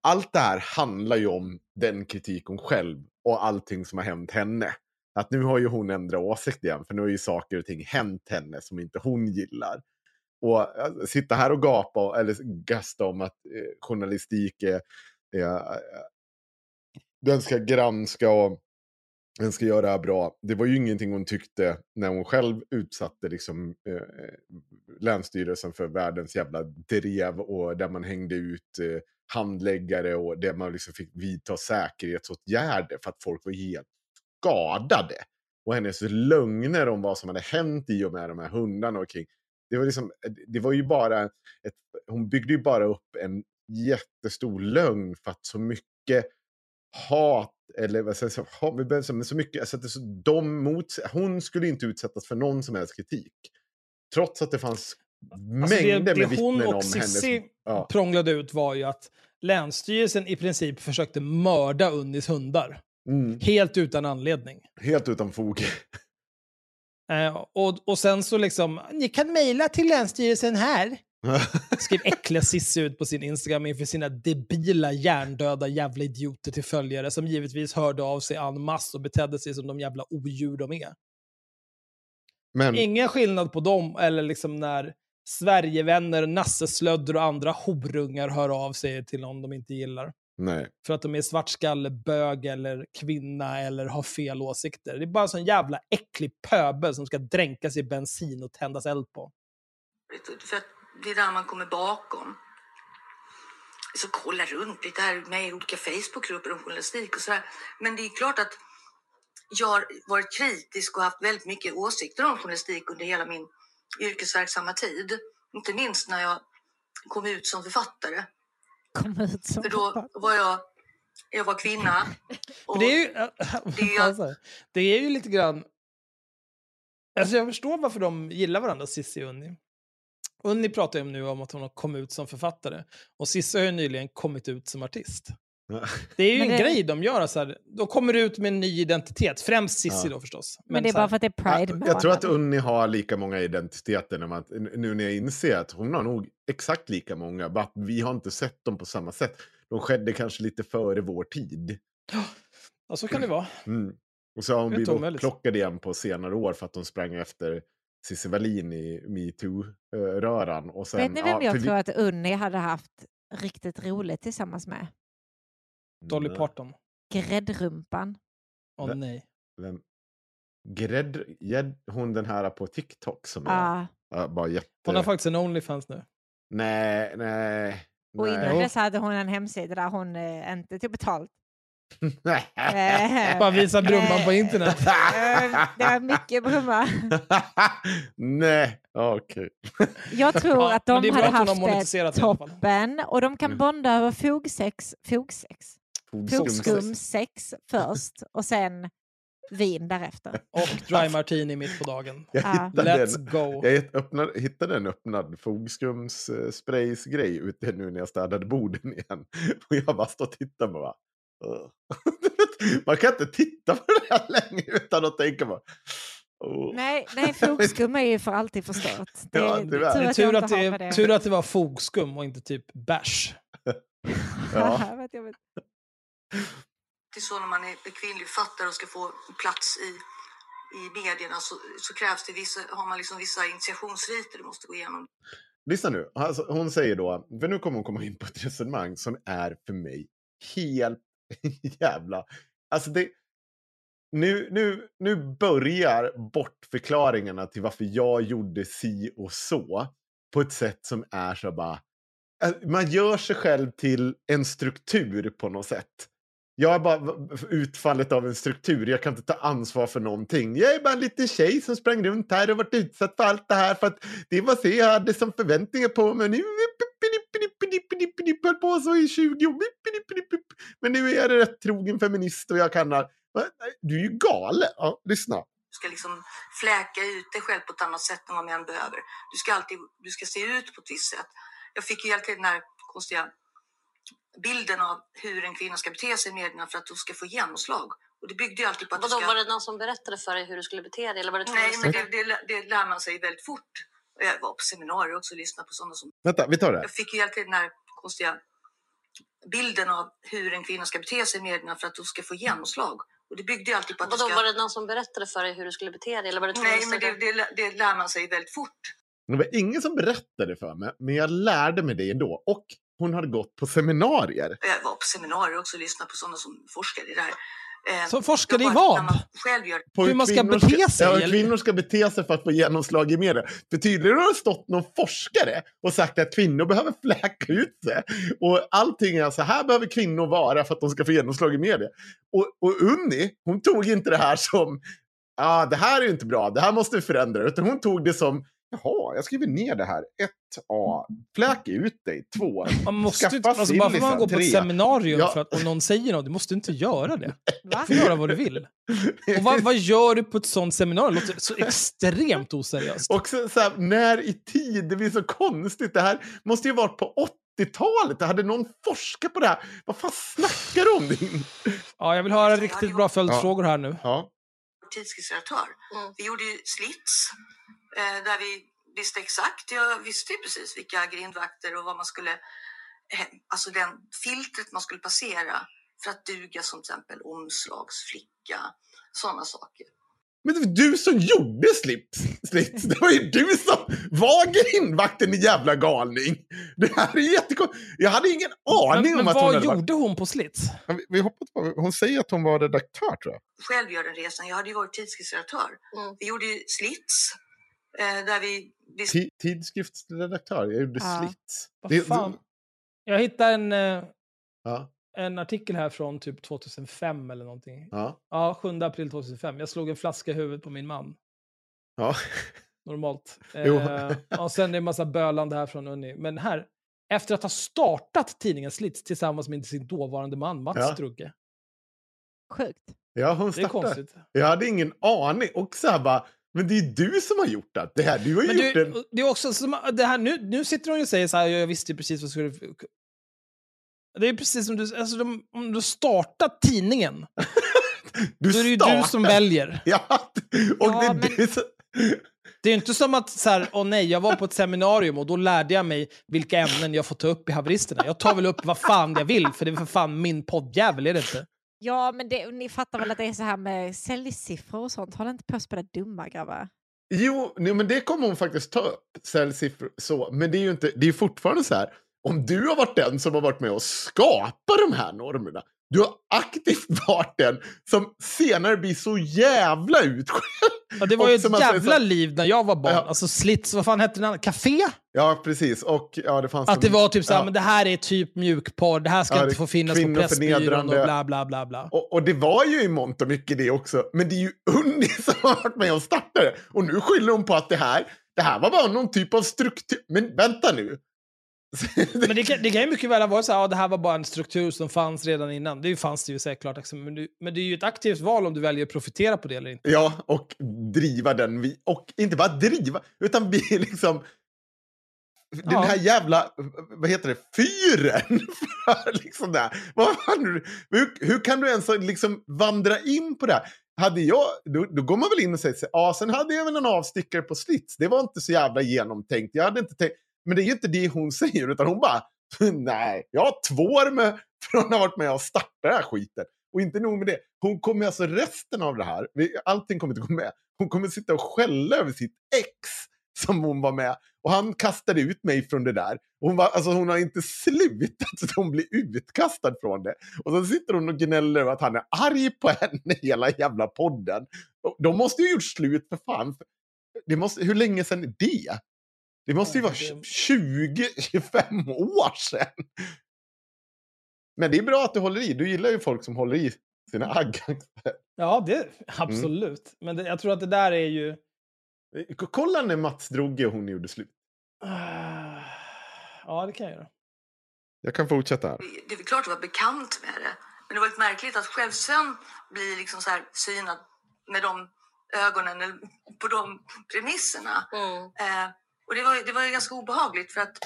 allt det här handlar ju om den kritik hon själv och allting som har hänt henne. Att nu har ju hon ändrat åsikt igen, för nu har ju saker och ting hänt henne som inte hon gillar. Och alltså, sitta här och gapa eller gasta om att eh, journalistik är, är, eh, den ska granska och den ska göra det här bra. Det var ju ingenting hon tyckte när hon själv utsatte liksom, eh, eh Länsstyrelsen för världens jävla drev och där man hängde ut eh, handläggare och där man liksom fick vidta säkerhetsåtgärder för att folk var helt skadade. Och hennes lögner om vad som hade hänt i och med de här hundarna och kring. Det var, liksom, eh, det var ju bara, ett, hon byggde ju bara upp en jättestor lögn för att så mycket hat, eller vad säger jag, hat, vi behöver så- så mycket, alltså att det, så, de mot, hon skulle inte utsättas för någon som helst kritik. Trots att det fanns Alltså det, det med hon och. Cissi Ja. prånglade ut var ju att Länsstyrelsen i princip försökte mörda Unnis hundar. Mm, Helt utan anledning. helt utan fog. Eh, och, och sen så liksom, ni kan mejla till Länsstyrelsen här. <laughs> Skrev äckliga Cissi ut på sin Instagram inför sina debila, hjärndöda jävla idioter till följare som givetvis hörde av sig en masse och betedde sig som de jävla odjur de är. Men Ingen skillnad på dem eller liksom när Sverigevänner, Nasseslödder och andra horungar hör av sig till någon de inte gillar. nej. För att de är svartskalle, bög eller kvinna eller har fel åsikter. Det är bara en sån jävla äcklig pöbel som ska dränkas i bensin och tändas eld på. För att det är där man kommer bakom. Så kolla runt lite här med i olika Facebookgrupper om journalistik och sådär. Men det är klart att jag har varit kritisk och haft väldigt mycket åsikter om journalistik under hela min yrkesverksamma tid. Inte minst när jag kom ut som författare. Kom ut som För då var jag, jag var kvinna. <laughs> Det är ju, <laughs> det alltså, det är ju lite grann... Alltså jag förstår varför de gillar varandra, Cissi och Unni. Unni pratar ju nu om att hon har kommit ut som författare. Och Cissi har ju nyligen kommit ut som artist. Det är ju Men en det- grej de gör. Så här, de kommer ut med en ny identitet. Främst Cissi Ja. då förstås. Men det är bara för att det är Pride Jag, jag tror att. Unni har lika många identiteter när man, nu när jag inser att hon har nog exakt lika många. Bara att vi har inte sett dem på samma sätt. De skedde kanske lite före vår tid. Ja, så kan det vara. Mm. Och så har hon blivit inte omöjligt. plockad igen på senare år för att hon sprang efter Cissi Wallin i metoo-röran. Vet ni vem ja, jag vi- tror att Unni hade haft riktigt roligt tillsammans med? Dolly Parton. Gräddrumpan. Åh Vem? nej. Vem? Grädd, gädd, hon den här på TikTok som är Ja. ja, bara jätte... Hon har faktiskt en Onlyfans nu. Nej, nej. Och nej. innan dess hade hon en hemsida där hon eh, inte tog betalt. Nej. <laughs> Eh, Bara visa brumman på eh, internet. eh, Det var mycket brumma. <laughs> Nej, okej. Jag tror att de är hade haft det fall. toppen och de kan Mm. bonda över fogsex, fogsex, Fogskumsex. fogskumsex först <laughs> och sen vin därefter. Och dry martini mitt på dagen. Jag Ja. hittade Let's en, go. jag öppnade, hittade en öppnad fogskumssprays-grej ute nu när jag städade borden igen. <laughs> Och jag bara står och tittar på bara. <laughs> Man kan inte titta på det här längre utan att tänka bara. "Åh." Nej, nej fogskum är ju för alltid förstört. Det, Ja, är tyvärr. Det är tur tur att det, det. tur att det var fogskum och inte typ bärs. Ja. Jag vet, jag vet. Det är så när man är kvinnlig författare och ska få plats i, i medierna så, så krävs det vissa, har man liksom vissa initiationsriter du måste gå igenom. Lyssna nu. Alltså, hon säger då, för nu kommer hon komma in på ett resonemang som är för mig helt <laughs> jävla... Alltså det... Nu, nu, nu börjar bortförklaringarna till varför jag gjorde si och så på ett sätt som är så bara... Eh, man gör sig själv till en struktur på något sätt. Jag är bara utfallet av en struktur. Jag kan inte ta ansvar för någonting. Jag är bara en liten tjej som sprang runt här och varit utsatt för allt det här för att det var så jag hade som förväntningar på mig. Nu höll på så i 20 år. Men nu är jag rätt trogen feminist och jag kan... Du är ju galen. Ja, lyssna. Du ska liksom fläka ut dig själv på ett annat sätt än vad män behöver. Du ska alltid du ska se ut på ett visst sätt. Jag fick ju hela tiden den här konstiga bilden av hur en kvinna ska bete sig i medierna för att hon ska få genomslag. Och det byggde ju alltid på att Vadå, ska... var det någon som berättade för dig hur du skulle bete dig? Eller var det Nej, men det, det, det lär man sig väldigt fort. Jag var på seminarier också och lyssnade på sådana som... Vänta, vi tar det. Jag fick ju tiden den här konstiga bilden av hur en kvinna ska bete sig i medierna för att hon ska få genomslag. Och det byggde ju alltid på att Vadå, ska... var det någon som berättade för dig hur du skulle bete dig? Eller var det Nej, men det, det, det lär man sig väldigt fort. Det var ingen som berättade för mig, men jag lärde mig det ändå. Och hon hade gått på seminarier. Jag var på seminarier också och lyssnade på sådana som forskade i det här. Eh, Som forskade jag i vad? gör På Hur man ska kvinnor bete sig, Ja, eller? kvinnor ska bete sig för att få genomslag i media. För tydligen har det stått någon forskare och sagt att kvinnor behöver fläka ut sig. Och allting är så här behöver kvinnor vara för att de ska få genomslag i media. Och, och Unni, hon tog inte det här som ja, ah, det här är ju inte bra, det här måste vi förändra. Utan hon tog det som Jaha, jag skriver ner det här. 1A. Fläk ut dig. 2. Man måste Skaffa inte, alltså, bara för att man går på ett seminarium Ja. för att, och någon säger något, du måste inte göra det. <laughs> Va? Du får göra vad du vill. Och vad, vad gör du på ett sånt seminarium? Det låter så extremt oseriöst. Och så, så här, när i tid? Det blir så konstigt. Det här måste ju varit på 80-talet. Det hade någon forskat på det här. Vad fan snackar du om? Din? Ja, jag vill höra riktigt bra följdfrågor här nu. Ja. tidskriftsredaktör. Mm. Vi gjorde ju slits där vi visste exakt, jag visste ju precis vilka grindvakter och vad man skulle, eh, alltså den filtret man skulle passera för att duga som till exempel omslagsflicka, sådana saker. Men det var du som gjorde Slits. Slits. Det var ju du som var grindvakten i jävla galning. Det här är jättekonstigt. Jag hade ingen aning Men, men om att hon vad hade varit... gjorde hon på Slits? Vi- Vi hoppas på... Hon säger att hon var redaktör tror jag. Själv gör den resan, jag hade ju varit tidskriftsredaktör. Mm. Vi gjorde ju slits eh, där vi Ti- Tidskriftsredaktör. Jag gjorde Ja. Slits. Vad Det- fan? Jag hittade en, eh, Ja, en artikel här från typ 2005 eller någonting. ja, Ja, 7 april 2005. Jag slog en flaska i huvudet på min man. ja. Normalt. <laughs> Eh, och sen är det en massa bölande här från Unni. Men här, efter att ha startat tidningen Slits tillsammans med sin dåvarande man Mats Ja. Strugge. Sjukt. ja hon Det är startade. konstigt. Jag hade ingen aning. Och så här bara, men det är du som har gjort det. det här. Du har ju Men gjort du, en... det är också som, det här, nu, nu sitter hon ju och säger så här, jag visste ju precis vad skulle... Det är precis som du, alltså de, om du startat tidningen, <laughs> Du då är det ju startar. du som väljer. <laughs> Ja, och Ja, det är men- du som... Det är ju inte som att så här, åh nej, jag var på ett seminarium och då lärde jag mig vilka ämnen jag får ta upp i haveristerna. Jag tar väl upp vad fan jag vill, för det är för fan min poddjävel, är det inte? Ja, men det, ni fattar väl att det är så här med säljsiffror och sånt. Håll inte på att spela dumma grabbar. Jo, nej, men det kommer hon faktiskt ta upp. Säljsiffror så. Men det är ju inte, det är fortfarande så här. Om du har varit den som har varit med och skapat de här normerna. Du har aktivt <laughs> varit den som senare blir så jävla utskälld. Ja, det var ju ett jävla så- liv när jag var barn. Ja. Alltså slits, vad fan hette den? Café? Ja, precis. Och ja, det fanns Att det en- var typ såhär, ja. men det här är typ mjukporr, det här ska Ja, inte det- få finnas på. Pressbyrån och bla bla bla bla. Och, och det var ju i mångt och mycket det också. Men det är ju Unni <laughs> som har varit med och startat det. Och nu skyller hon på att det här, det här var bara någon typ av struktur. Men vänta nu. Men det kan, det kan ju mycket väl ha varit så här, ja, det här var bara en struktur som fanns redan innan. Det fanns det ju säkert. Liksom. Men, du, men det är ju ett aktivt val om du väljer att profitera på det eller inte. Ja, och driva den. Och inte bara driva, utan vi <laughs> liksom... Den Ja. här jävla, vad heter det, fyren. <laughs> För liksom det här. Vad fan, hur, hur kan du ens liksom vandra in på det här? Hade jag, då, då går man väl in och säger så ja, sen hade jag väl en avstickare på slits. Det var inte så jävla genomtänkt. Jag hade inte tänkt, men det är ju inte det hon säger, utan hon bara, <laughs> nej, jag har två år med, från att ha varit med och startat den här skiten. Och inte nog med det, hon kommer alltså resten av det här, allting kommer inte gå med. Hon kommer sitta och skälla över sitt ex som hon var med. Och han kastade ut mig från det där. Och hon, var, alltså hon har inte slutat så hon blir utkastad från det. Och så sitter hon och gnäller över att han är arg på henne <laughs> hela jävla podden. De måste ju ha gjort slut för fan. Det måste, hur länge sedan är det? Det måste ju vara det- 20-25 år sedan. Men det är bra att du håller i. Du gillar ju folk som håller i sina aggar. Ja, det, Mm. absolut. Men det, jag tror att det där är ju... K- Kolla när Mats Drogge och hon gjorde slut. Ah, Ja, det kan jag göra. Jag kan fortsätta här. det är klart att vara bekant med det. Men det var lite märkligt att själv sen blir liksom så här synad med de ögonen eller på de premisserna. Mm. Eh, och det var, det var ganska obehagligt för att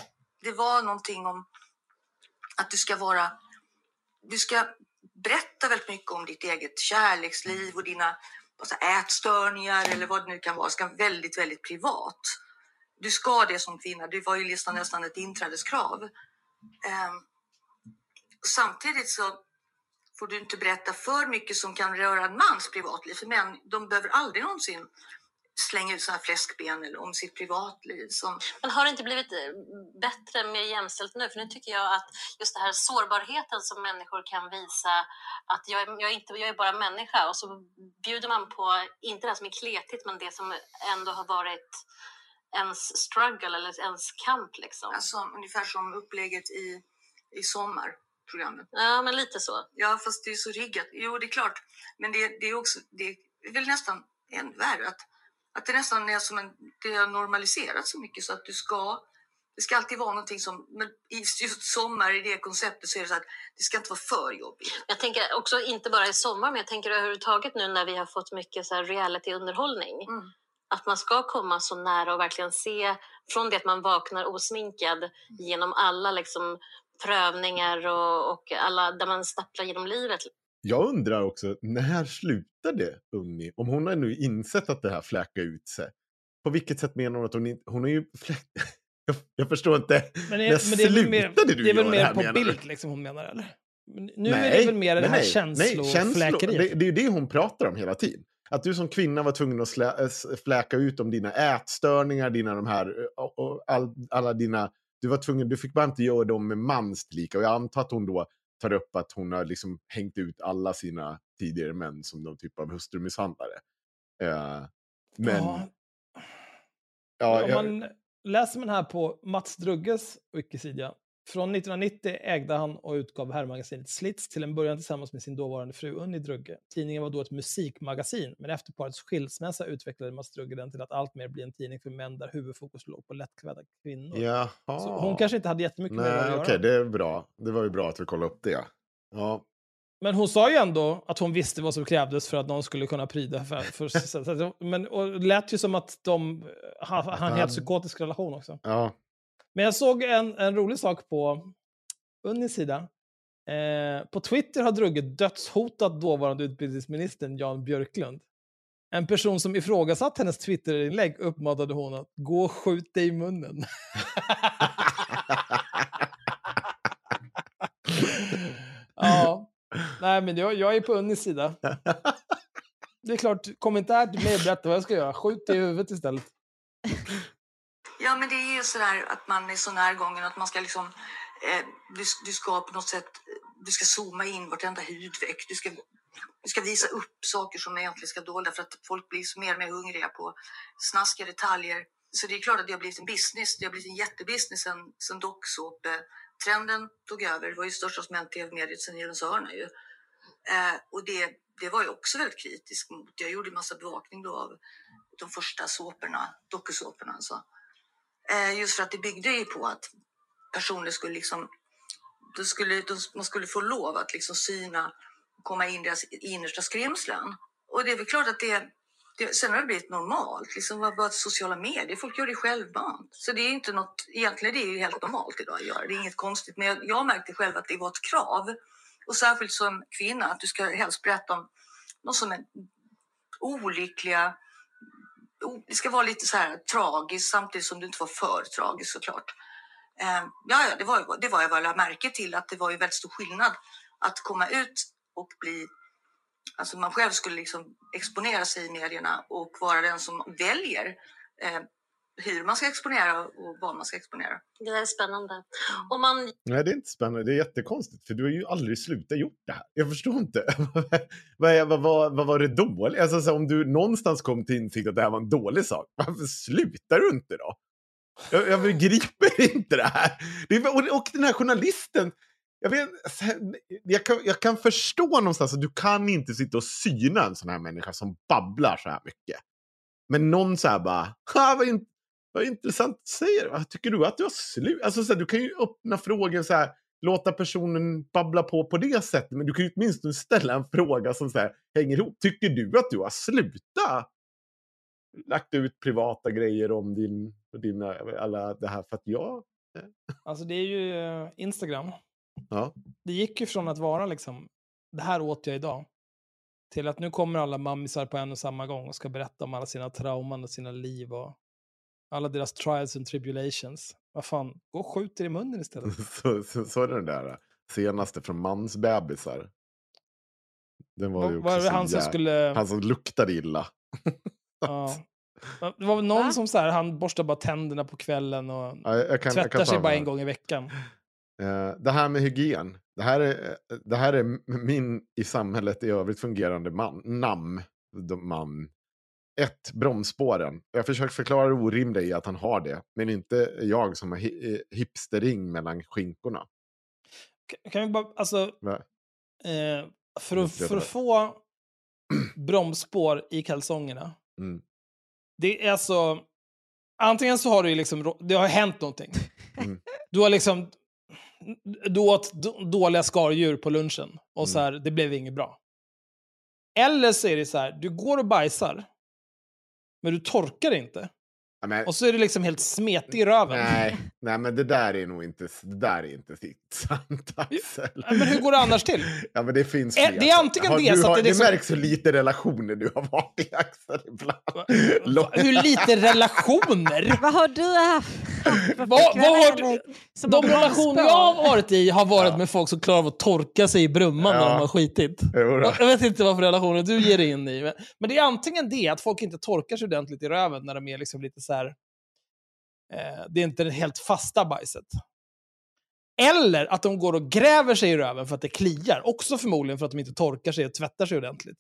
det var någonting om att du ska vara, du ska berätta väldigt mycket om ditt eget kärleksliv och dina alltså, ätstörningar eller vad det nu kan vara. Det ska vara väldigt, väldigt privat. Du ska det som kvinna. Du var ju nästan, nästan ett inträdeskrav. Eh, samtidigt så får du inte berätta för mycket som kan röra en mans privatliv. För män, de behöver aldrig någonsin slänga ut sådana här fläskben eller om sitt privatliv. Som, Men har det inte blivit eh, bättre, mer jämställt nu? För nu tycker jag att just den här sårbarheten som människor kan visa att jag är, jag är, inte, jag är bara människa och så bjuder man på, inte det som är kletigt, men det som ändå har varit ens struggle eller ens kamp liksom. alltså, ungefär som upplägget i, i sommarprogrammet. Ja, men lite så. Ja, fast det är så riggat. Jo, det är klart. Men det, det är också, det är väl nästan ännu värre att, Att det nästan är som en, det har normaliserats så mycket så att du ska, det ska alltid vara någonting som, men just sommar i det konceptet så är det så att det ska inte vara för jobbigt. Jag tänker också inte bara i sommar, men jag tänker överhuvudtaget nu när vi har fått mycket så här reality-underhållning. Mm. Att man ska komma så nära och verkligen se från det att man vaknar osminkad genom alla liksom prövningar och, och alla där man stapplar genom livet. Jag undrar också, när slutade Unni? Om hon har nu insett att det här fläkar ut sig. På vilket sätt menar hon att hon inte... Hon har ju fläkt... <laughs> jag, jag förstår inte. Men, när det, men det är väl mer, du det är väl mer här, på menar du? bild liksom hon menar eller? Men nu är det väl mer det här nej, känslofläkeriet? Det, det är ju det hon pratar om hela tiden. Att du som kvinna var tvungen att slä, äh, fläka ut om dina ätstörningar, dina de här, all, alla dina... Du var tvungen, du fick bara inte göra dem med manslika. Och jag antar att hon då tar upp att hon har liksom hängt ut alla sina tidigare män som någon typ av hustrumisshandlare. Eh, men... Ja, Ja, om jag, man, läser man här på Mats Drugges Wikisida. Från 1990 ägde han och utgav herrmagasinet Slits till en början tillsammans med sin dåvarande fru Unni Drugge. Tidningen var då ett musikmagasin, men efter parets skilsmässa utvecklade Mats Drugge den till att allt mer bli en tidning för män där huvudfokus låg på lättklädda kvinnor. jaha. Så hon kanske inte hade jättemycket med det Nej, att okej, göra. det är bra. Det var ju bra att vi kollade upp det. Ja, Men hon sa ju ändå att hon visste vad som krävdes för att någon skulle kunna pryda. För, för, men, och det lät ju som att de ha- har en helt psykotisk relation också. ja. Men jag såg en, en rolig sak på Unnis sida. Eh, på Twitter har Drugge dödshotat dåvarande utbildningsministern Jan Björklund. En person som ifrågasatt hennes Twitterinlägg uppmanade hon att gå och skjut dig i munnen. <laughs> ja, nej men jag, jag är på Unnis sida. <laughs> Det är klart, kom inte här till mig och berätta vad jag ska göra. Skjut dig i huvudet istället. Ja, men det är ju sådär att man är så närgången att man ska liksom, eh, du, du ska på något sätt, du ska zooma in vartenda hudveck. Du ska, du ska visa upp saker som egentligen ska dolda för att folk blir så mer och mer hungriga på snaskiga detaljer. Så det är klart att det har blivit en business. Det har blivit en jättebusiness sen, sen trenden tog över. Det var ju största som hänt tv-mediet sen Gyllene hörna ju. Eh, och det, det var jag också väldigt kritisk mot. Jag gjorde en massa bevakning då av de första såporna, dokusåporna alltså. Eh, just för att det byggde ju på att personer skulle liksom, de skulle, de, man skulle få lov att liksom syna och komma in i deras innersta skrymslen. Och det är väl klart att det, det sen har det blivit normalt, liksom bara sociala medier, folk gör det självmant. Så det är inte något, egentligen det är ju helt normalt idag att göra, det är inget konstigt. Men jag, jag märkte själv att det var ett krav. Och särskilt som kvinna, att du ska helst berätta om något som är olyckliga, det ska vara lite så här tragiskt samtidigt som det inte var för tragiskt såklart. Eh, ja, ja, det var, det var jag väl lade märke till att det var ju väldigt stor skillnad att komma ut och bli Alltså man själv skulle liksom exponera sig i medierna och vara den som väljer eh, hur man ska exponera och vad man ska exponera. Det där är spännande. Om man Nej, det är inte spännande. Det är jättekonstigt, för du har ju aldrig slutat gjort det här. Jag förstår inte. <laughs> vad, är, vad, vad, vad var det dåligt? Alltså, så om du någonstans kom till insikt att det här var en dålig sak, varför slutar du inte då? Jag, jag begriper <laughs> inte det här. Det är, och, och den här journalisten, jag, vet, jag, kan, jag kan förstå någonstans att du kan inte sitta och syna en sån här människa som babblar så här mycket. Men någon så här bara, "Ha, vad, vad intressant du säger. Tycker du att du har slut? Alltså, så här, du kan ju öppna frågan så här, låta personen babbla på på det sättet. Men du kan ju åtminstone ställa en fråga som så här, hänger ihop. Tycker du att du har slutat? Lagt ut privata grejer om din, dina, alla det här för att jag... Alltså det är ju eh, Instagram. Ja. Det gick ju från att vara liksom, det här åt jag idag, till att nu kommer alla mammisar på en och samma gång och ska berätta om alla sina trauman och sina liv och alla deras trials and tribulations. Vad fan, gå och skjut er i munnen istället. <laughs> Så, så, så är det den där senaste från mansbebisar. Den var också Var det så han som skulle... Han som luktade illa. <laughs> Ja. <laughs> Det var väl någon Va? som så här, han borstar bara tänderna på kvällen och Ja, jag, jag kan, jag tvättar kan ta sig bara en gång i veckan. Eh, det här med hygien. Det här är, det här är min i samhället i övrigt fungerande man, namn. de- Man. Ett, bromsspåren. Jag försöker förklara det orimliga i att han har det. Men inte jag som har hi- eh, hipstering mellan skinkorna. Kan- vi bara, alltså, eh, för, att, för att få bromsspår i kalsongerna Mm. Det är alltså... Antingen så har ju liksom, det har hänt någonting. Mm. Du har liksom... Du åt dåliga skaldjur på lunchen och Mm. så här, det blev inget bra. Eller så är det så här, du går och bajsar, men du torkar inte. Ja, men, Och så är du liksom helt smetig i röven. nej, <laughs> nej, men det där är nog inte, det där är inte <laughs> sant Axel. Ja, Men hur går det annars till? Ja, men det finns fler det är antingen Har- det, du så att har, det liksom- märks hur lite relationer du har varit i Axel ibland. Lång- Hur lite <laughs> relationer? Vad har du haft Vad- har du- De relationer jag har varit i har varit Ja. med folk som klarar av att torka sig i brumman när de har skitit. Jag vet inte vad för relationer du ger dig in i. Men, men det är antingen det, att folk inte torkar sig ordentligt i röven när de är liksom lite så här... Eh, det är inte det helt fasta bajset. Eller att de går och gräver sig i röven för att det kliar. Också förmodligen för att de inte torkar sig och tvättar sig ordentligt.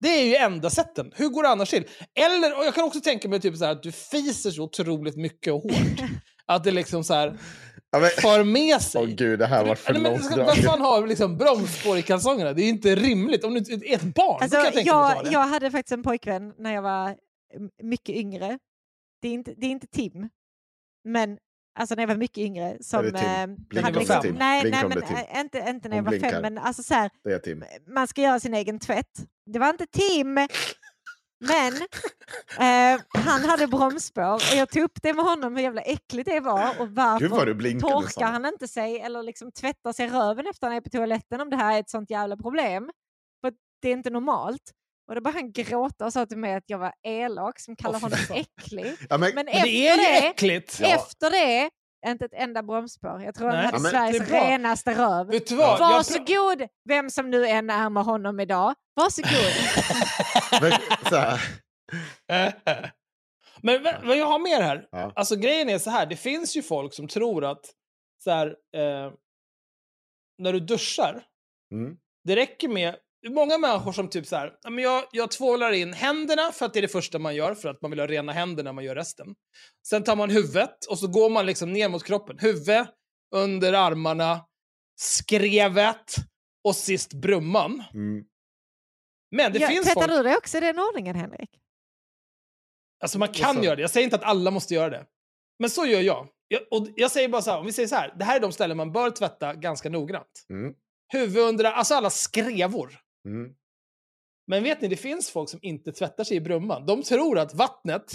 Det är ju enda sätten. Hur går det annars till? Eller, och jag kan också tänka mig typ så här att du fiser så otroligt mycket och hårt. <laughs> att det liksom så här Ja, men, för med sig. åh gud, det här var för ska- vad fan har liksom bromsspår i kalsongerna? Det är ju inte rimligt. Om du är ett barn, Alltså, kan jag tänka mig jag, det. jag hade faktiskt en pojkvän när jag var mycket yngre. Det är inte, det är inte Tim, men alltså när jag var mycket yngre. Som, Är det Tim? eh, Blinkande hade liksom, Tim? Nej, nej men Tim? eh, inte, inte när Hon jag var blinkar. fem. Men alltså så här, man ska göra sin egen tvätt. Det var inte Tim, men eh, han hade bromsspår och jag tog upp det med honom hur jävla äckligt det var och Gud varför du blinkade. torkar Sanna. han inte sig eller liksom tvättar sig röven efter han är på toaletten om det här är ett sånt jävla problem. För det är inte normalt. Och då började han gråta och sa till mig att jag var elak som fy honom äcklig. <laughs> Ja, men, Men, Men efter, det är ju det, äckligt. Ja. efter det, inte ett enda bromsspår. Jag tror Nej. han hade Ja, men Sveriges det är bra. renaste röv. Vet du vad? Varsågod, vem som nu än är med honom idag. Varsågod. <laughs> men, så <laughs> Men vad vad jag har mer här. Ja. Alltså grejen är så här, det finns ju folk som tror att så här, eh, när du duschar, mm, det räcker med Många människor som typ så här, "Ja, men jag, jag tvålar in händerna för att det är det första man gör, för att man vill ha rena händer när man gör resten. Sen tar man huvudet och så går man liksom ner mot kroppen. Huvud, under armarna, skrevet och sist brumman. mm. Men det ja, finns tvättar folk... du det också i den ordningen Henrik? Alltså man kan så- göra det. Jag säger inte att alla måste göra det. Men så gör jag. jag. Och jag säger bara så här, om vi säger så här. Det här är de ställen man bör tvätta ganska noggrant. Mm. Huvud under, alltså alla skrevor. Mm. Men vet ni, det finns folk som inte tvättar sig i brumman. De tror att vattnet,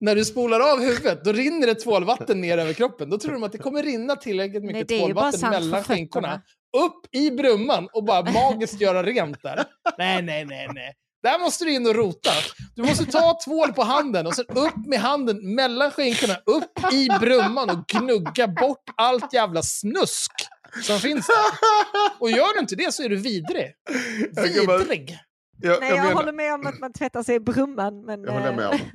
när du spolar av huvudet, då rinner det tvålvatten ner över kroppen. Då tror de att det kommer rinna tillräckligt mycket bara tvålvatten mellan skinkorna. Upp i brumman och bara magiskt göra rent där. Nej, nej, nej, nej. Där måste du in och rota. Du måste ta tvål på handen och sen upp med handen mellan skinkorna, upp i brumman och gnugga bort allt jävla snusk som finns där. Och gör du inte det så är du vidrig. Jag Vidrig. Jag, Nej, jag, jag, menar, håller med om att man tvättar sig i brumman. Men, jag håller med eh, om. <laughs>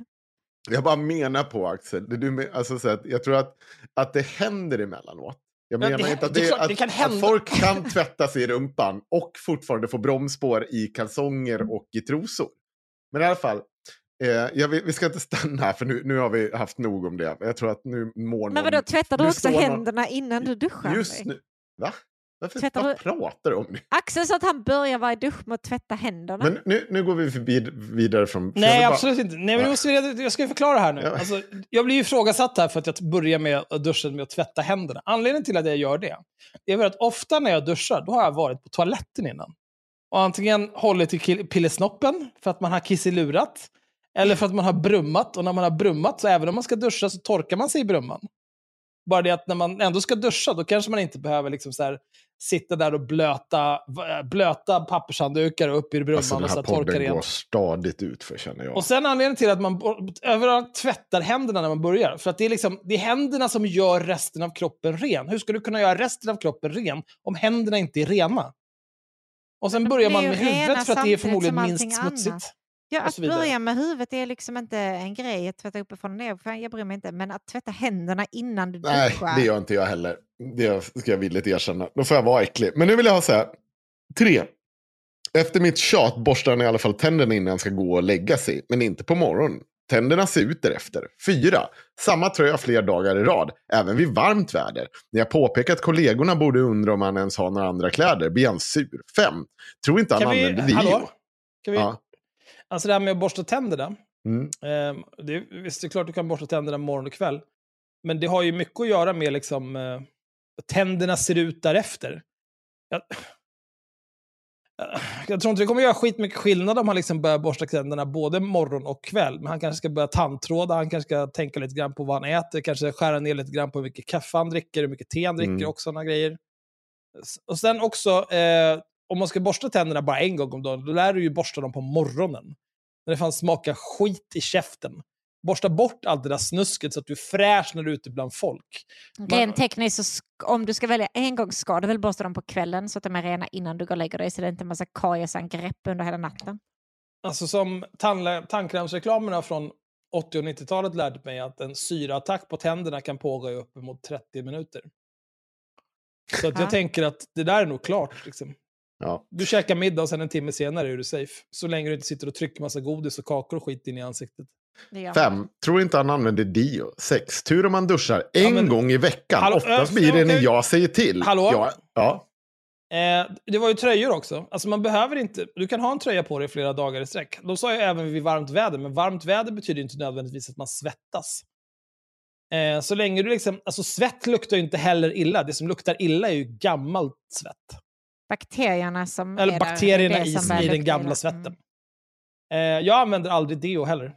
Jag bara menar på Axel, det du men, alltså, så att, jag tror att, att det händer emellanåt. Jag Ja, menar det- inte att, det det, klart, att, det kan att folk kan tvätta sig i rumpan och fortfarande få bromsspår i kalsonger och i trosor. Men i alla fall, eh, jag, vill- vi ska inte stanna här för nu, nu har vi haft nog om det. Jag tror att nu mår men någon... vadå, tvättar du också någon- händerna innan du duschar? Just nu. Va? Varför Tvättar vad du- pratar du om nu? Axel sa att han börjar varje dusch med att tvätta händerna. Men nu, nu går vi förbi, vidare från... Nej, bara- absolut inte. Nej, men jag, måste, jag ska ju förklara här nu. Ja. Alltså, jag blir ju ifrågasatt här för att jag börjar med att duscha med att tvätta händerna. Anledningen till att jag gör det är att ofta när jag duschar, då har jag varit på toaletten innan. Och antingen hållit i pillesnoppen för att man har kissilurat, eller för att man har brummat. Och när man har brummat, så även om man ska duscha så torkar man sig i brumman. Bara det att när man ändå ska duscha, då kanske man inte behöver liksom så här, sitta där och blöta, blöta pappershanddukar upp i brumman Alltså den och så här här podden går stadigt ut för känner jag. Och sen anledningen till att man överallt tvättar händerna när man börjar. För att det är, liksom, det är händerna som gör resten av kroppen ren. Hur ska du kunna göra resten av kroppen ren om händerna inte är rena? Och sen börjar man med huvudet för att det är förmodligen minst allting smutsigt. Ja, att börja med huvudet är liksom inte en grej att tvätta uppifrån och ner. För jag bryr mig inte. Men att tvätta händerna innan du Nej, duschar. det gör inte jag heller. Det ska jag villigt erkänna. Då får jag vara äcklig. Men nu vill jag ha så här. Tre. Efter mitt tjat borstar han i alla fall tänderna innan han ska gå och lägga sig. Men inte på morgonen. Tänderna ser ut därefter. Fyra. Samma tröja fler dagar i rad. Även vid varmt väder. När jag påpekar att kollegorna borde undra om han ens har några andra kläder blir han sur. Fem. Tror inte han Kan vi, använder deo. hallå? Kan vi, Ja. Alltså det här med att borsta tänderna. Mm. Eh, det, visst, det är klart du kan borsta tänderna morgon och kväll. Men det har ju mycket att göra med liksom, eh, tänderna ser ut därefter. Jag, jag tror inte det kommer göra skitmycket skillnad om han liksom börjar borsta tänderna både morgon och kväll. Men han kanske ska börja tandtråda, han kanske ska tänka lite grann på vad han äter, kanske skära ner lite grann på hur mycket kaffe han dricker, hur mycket te han dricker Mm. och sådana grejer. Och sen också, eh, om man ska borsta tänderna bara en gång om dagen, då lär du ju borsta dem på morgonen. När det fan smakar skit i käften. Borsta bort allt det där snusket så att du är fräsch när du är ute bland folk. Rent tekniskt, om du ska välja en gång ska du väl borsta dem på kvällen så att de är rena innan du går och lägger dig så det är inte en massa kariesangrepp under hela natten. Alltså som tandkrämsreklamerna från 80 och 90-talet lärde mig att en syraattack på tänderna kan pågå i uppemot 30 minuter. Så att Ja. jag tänker att det där är nog klart. Liksom. Ja. Du käkar middag och sen en timme senare är du safe. Så länge du inte sitter och trycker massa godis och kakor och skit in i ansiktet. Fem, tror inte han använder Dio. Sex, tur om man duschar en Ja, men- gång i veckan. Hallå, Oftast blir det när jag säger till. Hallå? Ja, ja. Eh, det var ju tröjor också. Alltså man behöver inte, du kan ha en tröja på dig flera dagar i sträck. De sa ju även vid varmt väder, men varmt väder betyder inte nödvändigtvis att man svettas. Eh, så länge du liksom, alltså svett luktar ju inte heller illa. Det som luktar illa är ju gammalt svett. Bakterierna som Eller är där, bakterierna det är i, som i den gamla svetten. Mm. Eh, jag använder aldrig deo heller.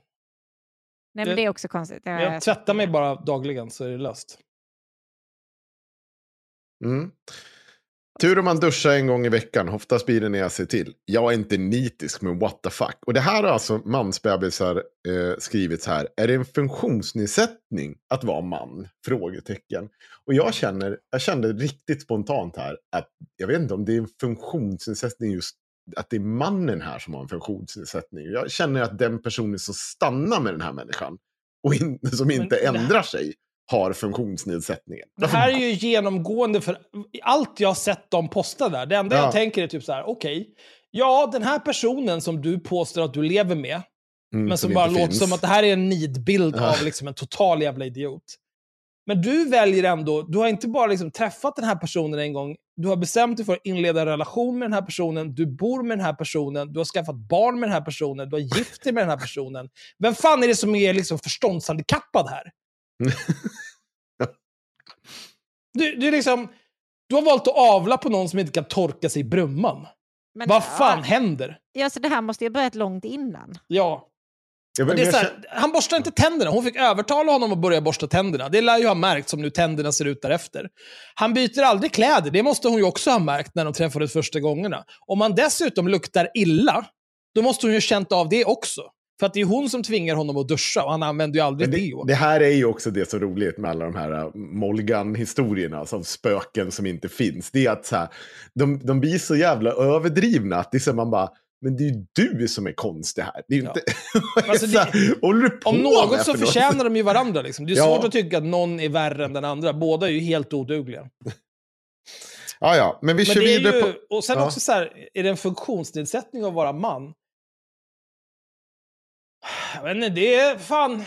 Nej, men det är också konstigt. Jag sett tvättar mig bara dagligen så är det löst. Mm. Tur om man duschar en gång i veckan. Oftast blir det när jag ser till. Jag är inte nitisk, men what the fuck. Och det här har alltså mansbebisar eh, så här. Är det en funktionsnedsättning att vara man? Frågetecken. Och jag känner, jag kände riktigt spontant här att jag vet inte om det är en funktionsnedsättning just att det är mannen här som har en funktionsnedsättning. Jag känner att den personen som stannar med den här människan och in, som inte här- ändrar sig har funktionsnedsättningen. Det här är ju genomgående för allt jag har sett dem posta där. Det enda Ja. jag tänker är typ så här, okej, ja den här personen som du påstår att du lever med, Mm, men som, som bara låter finns. som att det här är en nidbild Ja. av liksom en total jävla idiot. Men du väljer ändå, du har inte bara liksom träffat den här personen en gång, du har bestämt dig för att inleda en relation med den här personen, du bor med den här personen, du har skaffat barn med den här personen, du har gift dig med den här personen. Vem fan är det som är liksom förståndshandikappad här? <laughs> Du, du, är liksom, du har valt att avla på någon som inte kan torka sig i brumman. Men, Vad fan ja, händer? ja, så det här måste ju ha börjat långt innan. Ja, Ja, men Men det är jag så känner- här, han borstar inte tänderna. Hon fick övertala honom att börja borsta tänderna. Det lär ju ha märkt som nu tänderna ser ut därefter. Han byter aldrig kläder. Det måste hon ju också ha märkt när de träffades första gångerna. Om han dessutom luktar illa, då måste hon ju ha känt av det också. För att det är hon som tvingar honom att duscha och han använder ju aldrig Men deo. det, det här är ju också det som är roligt med alla de här uh, Molgan-historierna, som spöken som inte finns. Det är att så här, de, de blir så jävla överdrivna att det är så man bara, men det är ju du som är konstig här. Det är ju Ja. inte... Alltså, <laughs> så här, håller du på Om med något så för något? förtjänar de ju varandra. Liksom. Det är Ja. svårt att tycka att någon är värre än den andra. Båda är ju helt odugliga. Ja, ja, men vi Men kör det är vidare ju, på... Och sen Ja. också så här, är det en funktionsnedsättning att vara man? Inte, det är fan...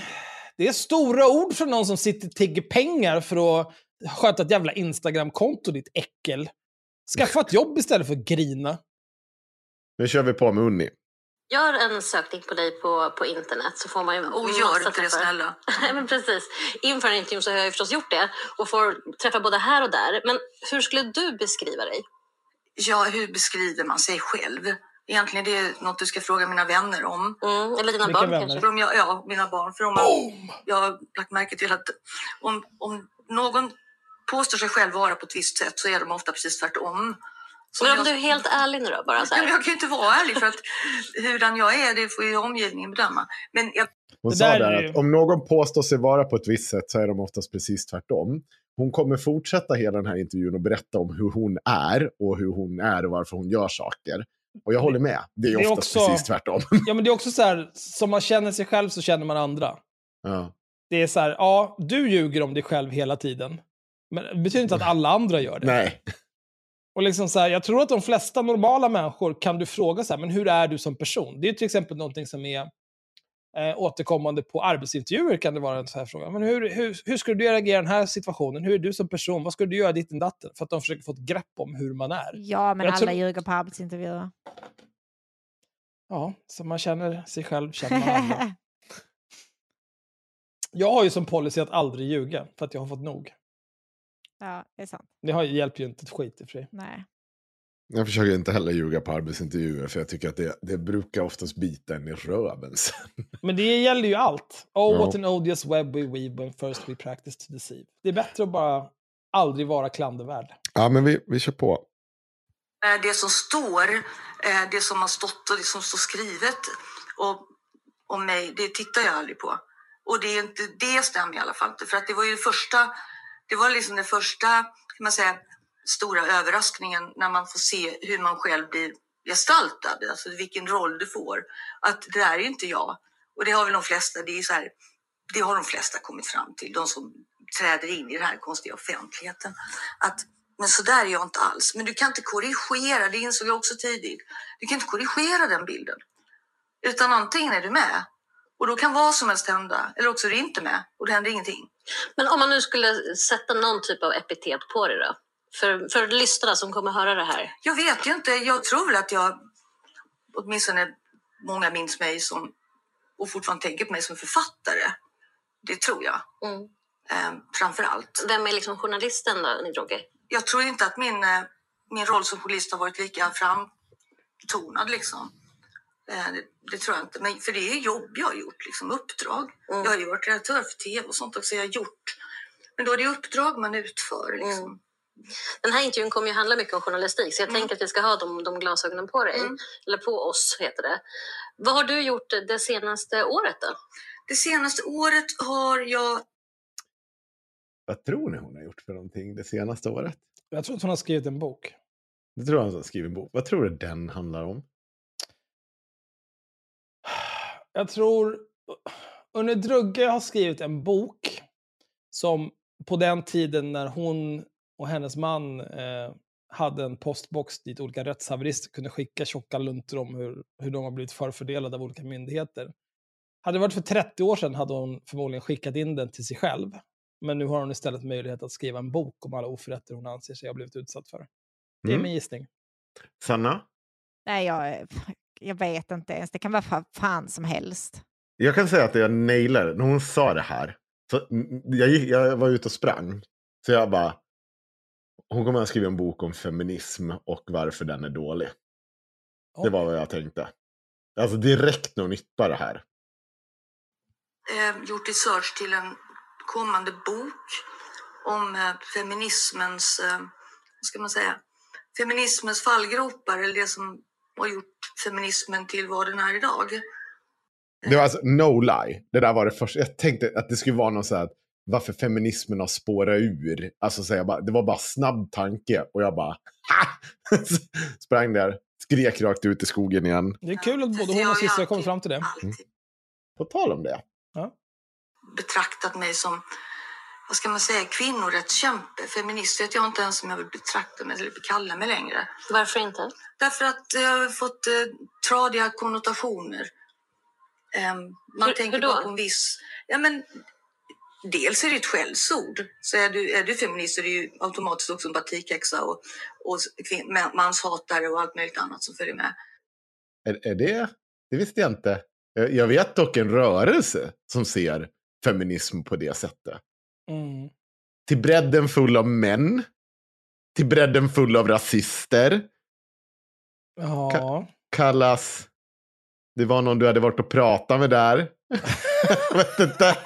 Det är stora ord från någon som sitter och tigger pengar för att sköta ett jävla Instagram-konto, ditt äckel. Skaffa ett jobb istället för att grina. Nu kör vi på med Unni. Gör en sökning på dig på, på internet så får man ju Och massa gör inte det snälla. <laughs> Men precis. Inför en intervju så har jag ju förstås gjort det och får träffa både här och där. Men hur skulle du beskriva dig? Ja, hur beskriver man sig själv? Egentligen det är något du ska fråga mina vänner om. Mm, eller dina Vilka barn vänner? kanske? För om jag, ja, mina barn. För om Boom! jag har lagt märke till att om, om någon påstår sig själv vara på ett visst sätt så är de ofta precis tvärtom. Men om jag, du är helt ärlig nu då, bara så här. jag kan ju inte vara ärlig för att hurdan jag är det får ju omgivningen bedöma. Men jag, Hon Det sa där där är ju- att om någon påstår sig vara på ett visst sätt så är de oftast precis tvärtom. Hon kommer fortsätta hela den här intervjun och berätta om hur hon är och hur hon är och varför hon gör saker. Och jag håller med. Det är Det är oftast också- precis tvärtom. Ja, men det är också så här, som man känner sig själv så känner man andra. ja. Det är så här, ja, du ljuger om dig själv hela tiden. Men det betyder inte att alla andra gör det. Nej. Och liksom så här, jag tror att de flesta normala människor kan du fråga så här, men hur är du som person? Det är till exempel någonting som är eh, återkommande på arbetsintervjuer kan det vara en sån här fråga. Men hur, hur, hur skulle du reagera i den här situationen? Hur är du som person? Vad skulle du göra ditten datten? För att de försöker få ett grepp om hur man är. Ja, men Jag alla tror- ljuger på arbetsintervjuer. Ja, så man känner sig själv, känner man andra. <laughs> Jag har ju som policy att aldrig ljuga, för att jag har fått nog. Ja, det är sant. Det har, hjälper ju inte ett skit i och för sig. Nej. Jag försöker inte heller ljuga på arbetsintervjuer för jag tycker att det, det brukar oftast bita en i röven <laughs> sen. Men det gäller ju allt. Oh, Ja. what an odious web we weave when first we practice to deceive. Det är bättre att bara aldrig vara klandervärd. Ja, men vi, vi kör på. Eh, Det som står, eh, det som har stått och det som står skrivet och, om mig, det tittar jag aldrig på. Och det är inte, det stämmer i alla fall inte. För att det var ju det första, det var liksom den första, kan man säga, stora överraskningen när man får se hur man själv blir gestaltad, alltså vilken roll du får. Att det där är inte jag. Och det har väl de flesta, det är så här, det har de flesta kommit fram till, de som träder in i den här konstiga offentligheten. Att, men så där är jag inte alls. Men du kan inte korrigera, det insåg jag också tidigt. Du kan inte korrigera den bilden. Utan antingen är du med och då kan vad som helst hända, eller också är du inte med och det händer ingenting. Men om man nu skulle sätta någon typ av epitet på det då? För, för lyssnarna som kommer höra det här. Jag vet ju inte, jag tror väl att jag, åtminstone många minns mig som, och fortfarande tänker på mig som författare. Det tror jag, Mm. eh, framför allt. Vem är liksom journalisten då, Nidroge? jag tror inte att min, eh, min roll som journalist har varit lika framtonad. Liksom. Eh, Det, det tror jag inte. Men för det är jobb jag har gjort, liksom, uppdrag. Mm. Jag har ju varit redaktör för tv och sånt också. Jag har gjort. Men då är det uppdrag man utför. Liksom. Mm. Den här intervjun kommer ju handla mycket om journalistik så jag tänker att vi ska ha de, de glasögonen på dig. Mm. Eller på oss heter det. Vad har du gjort det senaste året då? Det senaste året har jag... Vad tror ni hon har gjort för någonting det senaste året? Jag tror att hon har skrivit en bok. Det tror jag hon har skrivit en bok. Vad tror du den handlar om? Jag tror... Unne Drugge har skrivit en bok som på den tiden när hon och hennes man eh, hade en postbox dit olika rättshaverister kunde skicka tjocka luntor om hur, hur de har blivit förfördelade av olika myndigheter. Hade det varit för 30 år sedan hade hon förmodligen skickat in den till sig själv. Men nu har hon istället möjlighet att skriva en bok om alla oförrätter hon anser sig ha blivit utsatt för. Det är Mm. min gissning. Sanna? Nej, jag, jag vet inte ens. Det kan vara fa- fan som helst. Jag kan säga att jag nailade när hon sa det här. Så, mm, jag, jag var ute och sprang. Så jag bara. Hon kommer att skriva en bok om feminism och varför den är dålig. Det var vad jag tänkte. Alltså direkt när hon yppade det här. eh, gjort research till en kommande bok om eh, feminismens, eh, vad ska man säga, feminismens fallgropar eller det som har gjort feminismen till vad den är idag. Det var alltså no lie. Det där var det första. Jag tänkte att det skulle vara någon så här. Varför feminismen har spårat ur. Alltså så jag bara, det var bara snabb tanke. Och jag bara. Ha! <laughs> Sprang där. Skrek rakt ut i skogen igen. Det är kul att både hon och Cissi har kommit fram till det. alltid På tal om det. betraktat mig som, vad ska man säga, kvinnorättskämpe, feminist. Vet jag inte ens om jag vill betrakta mig eller kalla mig längre. Varför inte? Därför att jag har fått eh, tradiga konnotationer. Ehm, man Hur- tänker hur då? bara på en viss... Ja, men, dels är det ett skällsord. Så är du, är du feminist så är du ju automatiskt också en batikhäxa och, och manshatare och allt möjligt annat som följer med. Är, är det? Det visste jag inte. Jag, vet dock en rörelse som ser feminism på det sättet. Mm. Till bredden full av män. Till bredden full av rasister. Ja. Kallas... Det var någon du hade varit och pratat med där. <laughs> jag, vet inte.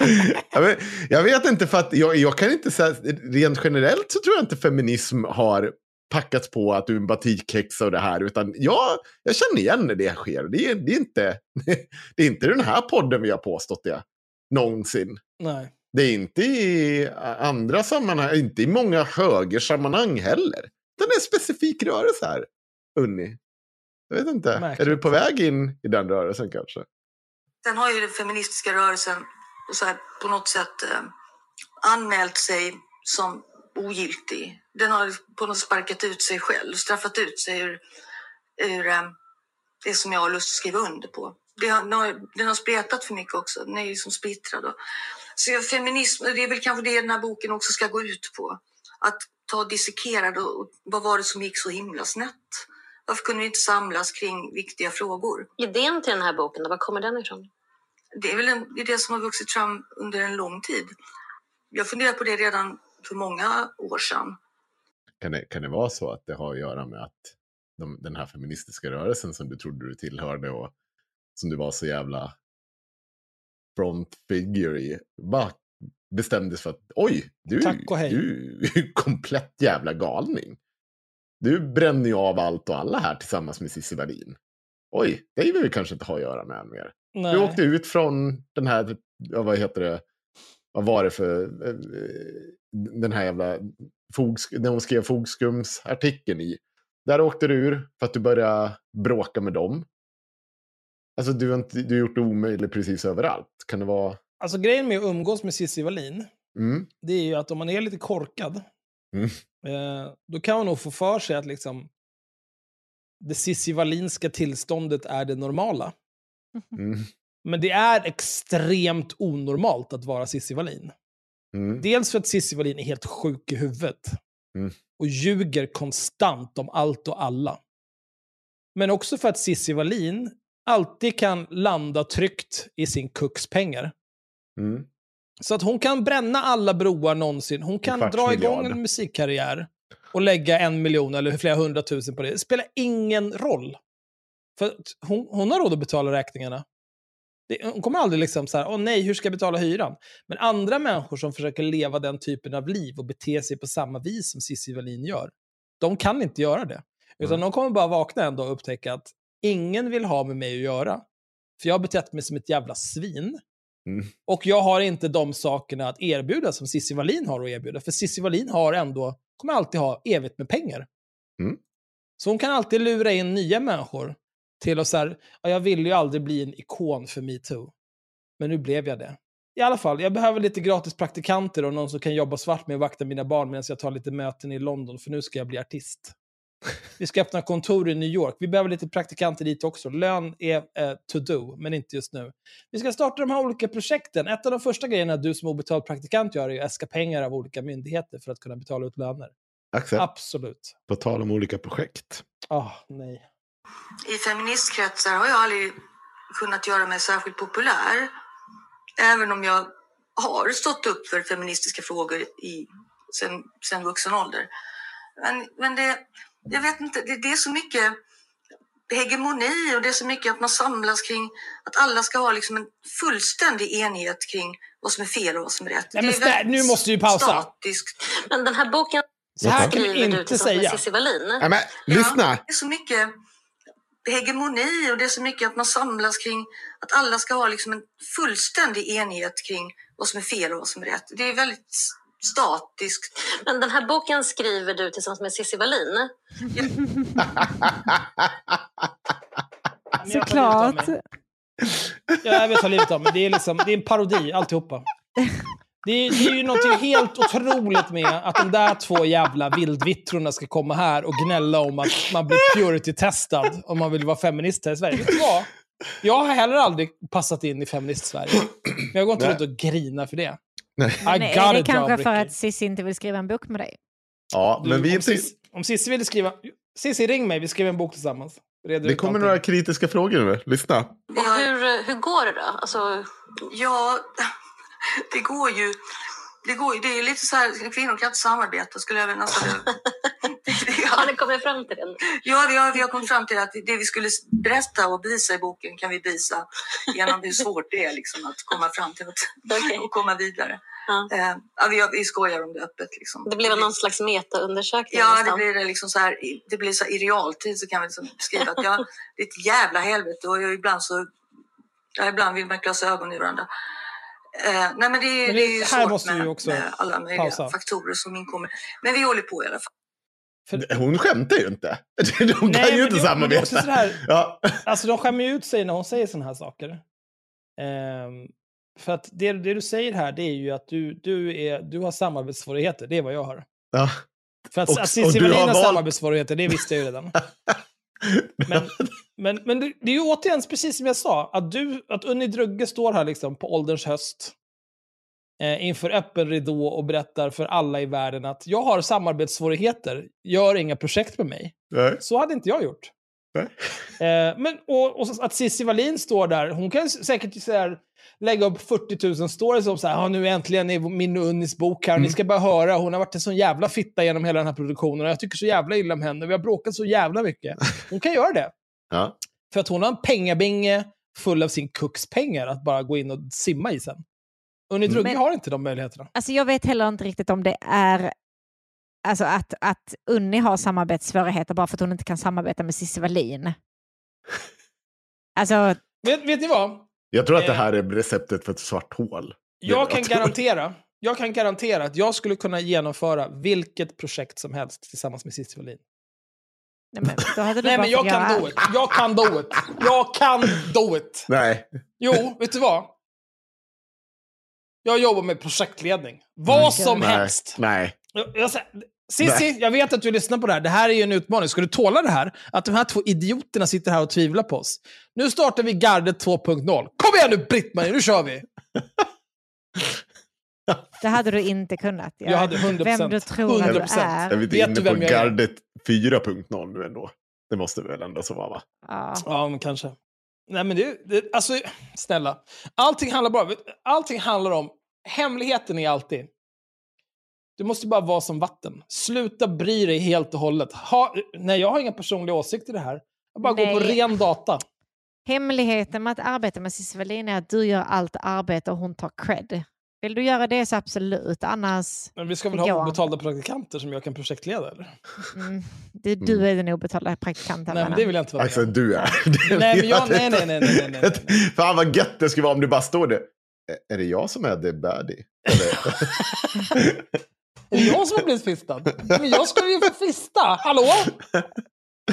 Jag, vet, inte för att jag, jag kan inte säga... Rent generellt så tror jag inte feminism har packats på att du är en batikhäxa och det här. Utan jag, jag känner igen när det sker. Det är, det, är inte, <laughs> det är inte den här podden vi har påstått det. Någonsin. Nej. Det är inte i andra sammanhang, inte i många högersammanhang heller. Det är en specifik rörelse här, Unni. Jag vet inte, Märkligt. är du på väg in i den rörelsen kanske? Sen har ju den feministiska rörelsen så här, på något sätt eh, anmält sig som ogiltig. Den har på något sätt sparkat ut sig själv, straffat ut sig ur, ur eh, det som jag har lust att skriva under på. Det har, den, har, den har spretat för mycket också, den är ju som splittrad. Och, så jag- feminism, det är väl kanske det den här boken också ska gå ut på. Att ta och dissekera och vad var det som gick så himla snett? Varför kunde vi inte samlas kring viktiga frågor? Idén till den här boken, då, var kommer den ifrån? det är väl en idé som har vuxit fram under en lång tid. Jag funderade på det redan för många år sedan. Kan det, kan det vara så att det har att göra med att de, den här feministiska rörelsen som du trodde du tillhörde och som du var så jävla front figure i, bara bestämdes för att oj, du, Tack och hej. du är ju <laughs> komplett jävla galning. Du bränner ju av allt och alla här tillsammans med Cissi Wallin. Oj, det vill vi kanske inte ha att göra med mer. Nej. Du åkte ut från den här, ja, vad heter det, vad var det för, eh, den här jävla, när hon skrev Fogskumsartikeln i. Där åkte du ur för att du började bråka med dem. Alltså du har, inte, du har gjort det omöjligt precis överallt. Kan det vara... Alltså grejen med att umgås med Cissi Wallin, Mm. det är ju att om man är lite korkad, Mm. Eh, då kan man nog få för sig att liksom det Cissi Wallinska tillståndet är det normala. Mm. Men det är extremt onormalt att vara Cissi Wallin. Mm. Dels för att Cissi Wallin är helt sjuk i huvudet. Mm. Och ljuger konstant om allt och alla. Men också för att Cissi Wallin alltid kan landa tryggt i sin kux pengar. Mm. Så att hon kan bränna alla broar någonsin. Hon kan dra igång en musikkarriär och lägga en miljon eller flera hundratusen på det. Det spelar ingen roll. För hon, hon har råd att betala räkningarna. Det, hon kommer aldrig liksom så här, åh nej, hur ska jag betala hyran? Men andra människor som försöker leva den typen av liv och bete sig på samma vis som Cissi Wallin gör, de kan inte göra det. Utan Mm. de kommer bara vakna en dag och upptäcka att ingen vill ha med mig att göra. För jag har betett mig som ett jävla svin. Mm. Och jag har inte de sakerna att erbjuda som Cissi Wallin har att erbjuda. För Cissi Wallin har ändå, kommer alltid ha evigt med pengar. Mm. Så hon kan alltid lura in nya människor till att så här, ja, jag ville ju aldrig bli en ikon för metoo. Men nu blev jag det. I alla fall, jag behöver lite gratis praktikanter och någon som kan jobba svart med att vakta mina barn medan jag tar lite möten i London, för nu ska jag bli artist. Vi ska öppna kontor i New York. Vi behöver lite praktikanter dit också. Lön är eh, to do, men inte just nu. Vi ska starta de här olika projekten. Ett av de första grejerna du som obetald praktikant gör är att äska pengar av olika myndigheter för att kunna betala ut löner. Axel, Absolut. på tal om olika projekt. Ah, nej. I feministkretsar har jag aldrig kunnat göra mig särskilt populär. Även om jag har stått upp för feministiska frågor i, sen, sen vuxen ålder. Men, men det, jag vet inte, det, det är så mycket hegemoni och det är så mycket att man samlas kring att alla ska ha liksom en fullständig enighet kring vad som är fel och vad som är rätt. Nej, det men väldigt nu måste vi pausa. Statiskt. Men den här boken Så här kan du inte säga. med Cissi Wallin. Nej, men, lyssna! Ja, det är så mycket hegemoni och det är så mycket att man samlas kring att alla ska ha liksom en fullständig enighet kring vad som är fel och vad som är rätt. Det är väldigt statiskt. Men den här boken skriver du tillsammans med Cissi Wallin. Såklart. Ja, jag vet vad livet av mig. Det är, liksom, det är en parodi, alltihopa. Det är, det är ju något helt otroligt med att de där två jävla vildvittrorna ska komma här och gnälla om att man blir purity-testad om man vill vara feminist här i Sverige. Vet du vad? Jag har heller aldrig passat in i feminist-Sverige. Men jag går inte runt och grinar för det. Nej. Men är det kanske job, för att Cissi inte vill skriva en bok med dig? Ja, Du, men vi om. Cissi, om Cissi vill skriva... Cissi, ring mig. Vi skriver en bok tillsammans. Reder Det kommer allting. några kritiska frågor nu. Lyssna. Hur, hur går det då? Alltså, Ja, <laughs> det går ju. Det, går det är ju lite så här, kvinnor kan inte samarbeta skulle jag vilja nästan... <laughs> har ni kommit fram till det? Ja, vi har, vi har kommit fram till att det vi skulle berätta och bevisa i boken kan vi bevisa genom hur svårt det är liksom, att komma fram till något Okej. och komma vidare. Ja. Eh, ja, vi, skojar om det öppet. Liksom. Det blev någon slags metaundersökning Ja, det blir det liksom så här, i- det blir så här, i realtid så kan vi liksom skriva att ja, <laughs> det är ett jävla helvete och jag, ibland så, ja, ibland vill man klösa ögon i varandra. Eh, nej men det, är- Men det det- är ju här svårt måste vi med, också med alla möjliga pausa. faktorer som inkommer. Men vi håller på i alla fall. Hon skämtar ju inte. <laughs> De kan Nej, ju inte det- samarbeta. sådär- Ja. Alltså de skämmer ju ut sig när hon säger sådana här saker. Ehm, för att det, det du säger här, det är ju att du, du, är, du har samarbetssvårigheter. Det är vad jag har. Ja. För att, Och- att och Cissi Wallin har samarbetssvårigheter, det visste jag ju redan. <laughs> Men, men, men det, det är ju återigen precis som jag sa, att, du, att Unni Drugge står här liksom på ålderns höst eh, inför öppen ridå och berättar för alla i världen att jag har samarbetssvårigheter, gör inga projekt med mig. Nej. Så hade inte jag gjort. Eh, men, och, och så att Cissi Wallin står där, hon kan säkert säga här, lägga upp 40 000 stories om så här, "Ja, nu äntligen är min och Unnis bok här, Mm. ni ska bara höra, hon har varit en sån jävla fitta genom hela den här produktionen och jag tycker så jävla illa om henne, vi har bråkat så jävla mycket. <laughs> Hon kan göra det. Ja. För att hon har en pengabinge full av sin kucks pengar att bara gå in och simma i sen. Unni Drugge Men- har inte de möjligheterna. Alltså jag vet heller inte riktigt om det är alltså att, att Unni har samarbetssvårigheter bara för att hon inte kan samarbeta med Cissi Wallin. Alltså, Vet, vet ni vad? Jag tror att det Eh. här är receptet för ett svart hål. Jag kan, garantera, jag kan garantera att jag skulle kunna genomföra vilket projekt som helst tillsammans med Cissi Wallin. nej men, då hade du Nej men jag kan do it. Jag kan do it. Jag kan do it. Nej. Jo, vet du vad? Jag jobbar med projektledning. Vad Mm. som Nej. helst. Nej. Jag, jag, Cissi, jag vet att du lyssnar på det här. Det här är ju en utmaning. Ska du tåla det här? Att de här två idioterna sitter här och tvivlar på oss. Nu startar vi Gardet 2.0. Kom igen nu Britt-Marie, nu kör vi! <laughs> Det hade du inte kunnat. Jag hade 100%. Vem du tror att du 100%. är. Är vi inte Vet inne på vem jag gardet 4.0 nu ändå? Det måste väl ändå så vara va? Ja. Ja, men kanske. Nej, men det, det, alltså, snälla. Allting handlar bara allting handlar om... Hemligheten är alltid... Du måste bara vara som vatten. Sluta bry dig helt och hållet. Ha, nej, jag har inga personliga åsikter i det här. Jag bara går på Nej. ren data. Hemligheten med att arbeta med Cissi Wallin är att du gör allt arbete och hon tar cred. Vill du göra det så absolut, annars... Men vi ska väl ha obetalda praktikanter som jag kan projektleda, eller? Mm, det, du är den obetalda praktikanten. Nej, men det vill jag inte vara Alltså med om. du är. <laughs> Det Nej, men jag- nej, nej, nej, nej, nej, nej, nej. <laughs> Fan vad gött det skulle vara om det bara står det. "Ä- Är det jag som är the baddie? Eller? <laughs> Är det jag som har blivit fistad? Men jag skulle ju få fista! Hallå?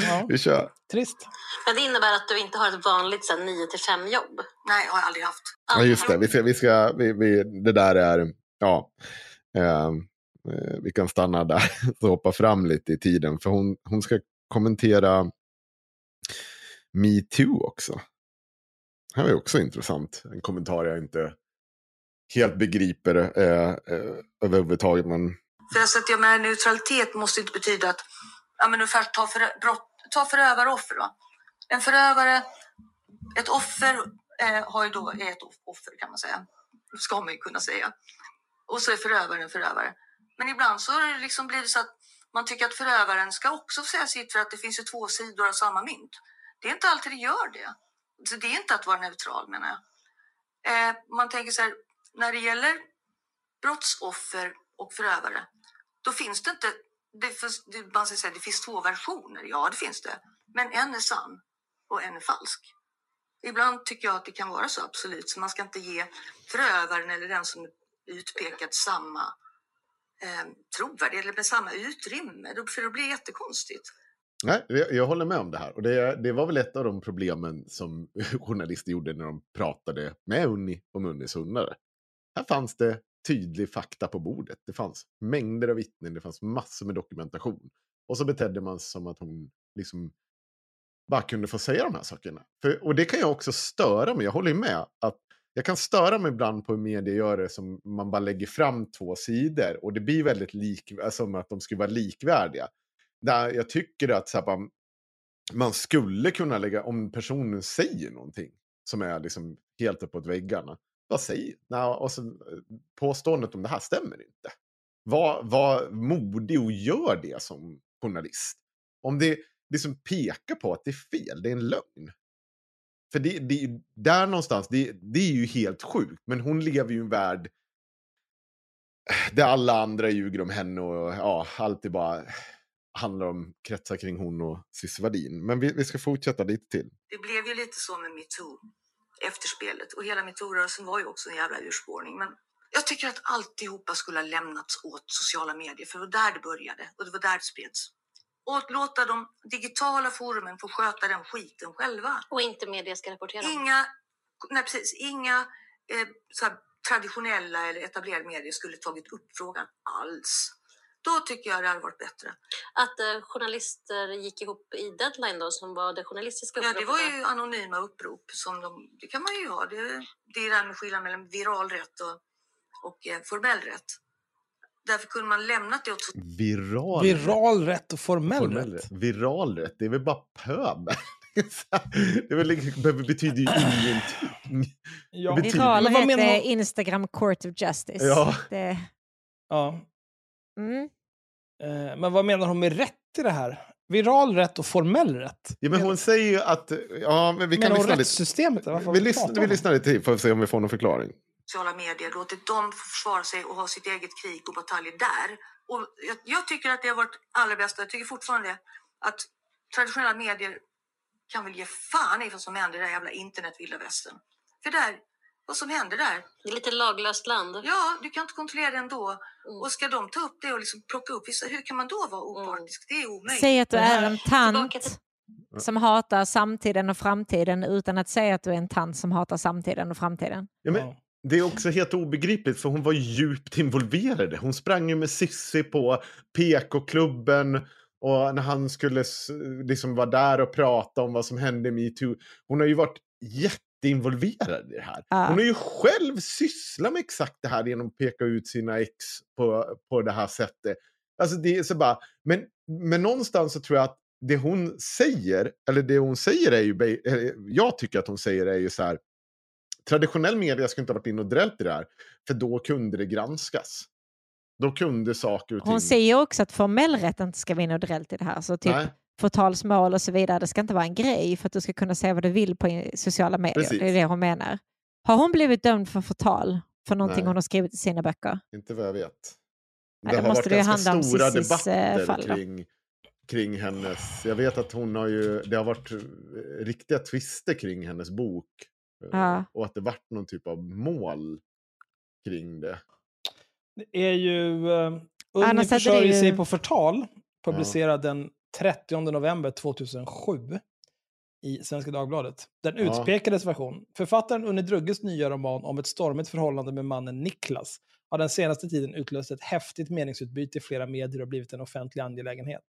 Ja, Vi kör. trist. Men det innebär att du inte har ett vanligt 9 till 5 jobb. Nej, har jag aldrig haft. Ja, just det. Vi ska, vi ska, vi, vi, det där är, ja. Eh, eh, vi kan stanna där <laughs> och hoppa fram lite i tiden. För hon, hon ska kommentera metoo också. Det här är också intressant. En kommentar jag inte helt begriper eh, eh, överhuvudtaget. Men För alltså att jag menar, neutralitet måste inte betyda att, ja men ungefär ta, för, brott, ta förövare och offer Va? En förövare, ett offer eh, har ju då, är ett offer kan man säga. Ska man ju kunna säga. Och så är förövaren en förövare. Men ibland så blir det liksom så att man tycker att förövaren ska också säga sitt för att det finns ju två sidor av samma mynt. Det är inte alltid det gör det. Så det är inte att vara neutral menar jag. Eh, man tänker så här, när det gäller brottsoffer och förövare, då finns det inte... Det, finns, man ska säga, det finns två versioner, ja det finns det. Men en är sann och en är falsk. Ibland tycker jag att det kan vara så absolut, så man ska inte ge förövaren eller den som är utpekad samma eh, trovärdighet eller med samma utrymme, för då- blir det jättekonstigt. Nej, jag, jag håller med om det här. Och det, det var väl ett av de problemen som <laughs> journalister gjorde när de pratade med Unni om Unnis hundar. Här fanns det tydlig fakta på bordet. Det fanns mängder av vittnen, det fanns massor med dokumentation. Och så betedde man sig som att hon liksom bara kunde få säga de här sakerna. För, och det kan jag också störa mig, jag håller ju med. att Jag kan störa mig ibland på hur media gör det som man bara lägger fram två sidor. Och det blir väldigt lik, alltså, som att de skulle vara likvärdiga där jag tycker att så här, man skulle kunna lägga, om personen säger någonting som är liksom helt uppåt väggarna, vad säger Nej, och så, eh, Påståendet om det här stämmer inte. Var, var modig och gör det som journalist. Om det liksom pekar på att det är fel, det är en lögn. För det, det, är ju- där någonstans, det, det är ju helt sjukt. Men hon lever ju i en värld där alla andra ljuger om henne och ja, allt är bara handlar om kretsar kring hon och Cissi Men vi, vi ska fortsätta lite till. Det blev ju lite så med metoo, efterspelet. Och hela metoo-rörelsen var ju också en jävla urspårning. Men jag tycker att alltihopa skulle ha lämnats åt sociala medier, för det var där det började och det var där det spreds. Och att låta de digitala forumen få sköta den skiten själva. Och inte media ska rapportera. Inga, nej precis, inga eh, traditionella eller etablerade medier skulle tagit upp frågan alls. Då tycker jag det hade varit bättre. Att eh, journalister gick ihop i deadline då, som var det journalistiska Ja, det var uppropet. ju anonyma upprop som de, det kan man ju ha. Det, det är det här med skillnaden mellan viral rätt och, och eh, formell rätt. Därför kunde man lämnat det åt Viral, Viral rätt och formell, formell rätt. rätt. Viral rätt, det är väl bara pöbel. <laughs> det, väl, betyder ju ingenting. Ja. Betyder- Viral rätt är Instagram Court of Justice. Ja. Det, Ja. Mm. Eh, men vad menar hon med rätt i det här? Viral rätt och formell rätt? Ja, men hon säger ju att... Ja, men vi kan hon lyssna lite. rättssystemet? Varför Vi lyssnar, vi lyssnar lite till för att se om vi får någon förklaring. sociala medier, låtit dem försvara sig och ha sitt eget krig och bataljer där. Och jag, jag tycker att det har varit allra bästa, jag tycker fortfarande att traditionella medier kan väl ge fan i vad som händer i det här jävla internet vilda västern. För där, vad som händer där, Det är lite laglöst land. ja, du kan inte kontrollera det ändå. Mm. Och ska de ta upp det och liksom plocka upp vissa, hur kan man då vara opartisk? Det är omöjligt. Säg att du är en tant till- som hatar samtiden och framtiden utan att säga att du är en tant som hatar samtiden och framtiden. Ja, men. Det är också helt obegripligt för hon var djupt involverad. Hon sprang ju med Sissi på PK-klubben och när han skulle liksom vara där och prata om vad som hände i metoo. Hon har ju varit jätteinvolverad i det här. Ja. Hon har ju själv sysslat med exakt det här genom att peka ut sina ex på, på det här sättet. Alltså det är så bara, men, men någonstans så tror jag att det hon säger, eller det hon säger är ju, jag tycker att hon säger är ju så här, traditionell media skulle inte ha varit in och drällt i det här, för då kunde det granskas. Då kunde saker och ting... Hon säger också att formell rätt inte ska vara inne och drällt i det här. Så typ Nej. Förtalsmål och så vidare, det ska inte vara en grej för att du ska kunna säga vad du vill på sociala medier. Precis. Det är det hon menar. Har hon blivit dömd för förtal för någonting Nej. hon har skrivit i sina böcker? Inte vad jag vet. Nej, det det har måste varit det ju ganska stora eh, debatter fall kring, kring hennes... Jag vet att hon har ju... Det har varit eh, riktiga twister kring hennes bok. eh, Ja. Och att det varit någon typ av mål kring det. Det är ju... Uh, det försörjer ju- sig på förtal, publicerad den 30 november 2007 i Svenska Dagbladet. Den utpekades version. Författaren Unni Drugges nya roman om ett stormigt förhållande med mannen Niklas har den senaste tiden utlöst ett häftigt meningsutbyte i flera medier och blivit en offentlig angelägenhet.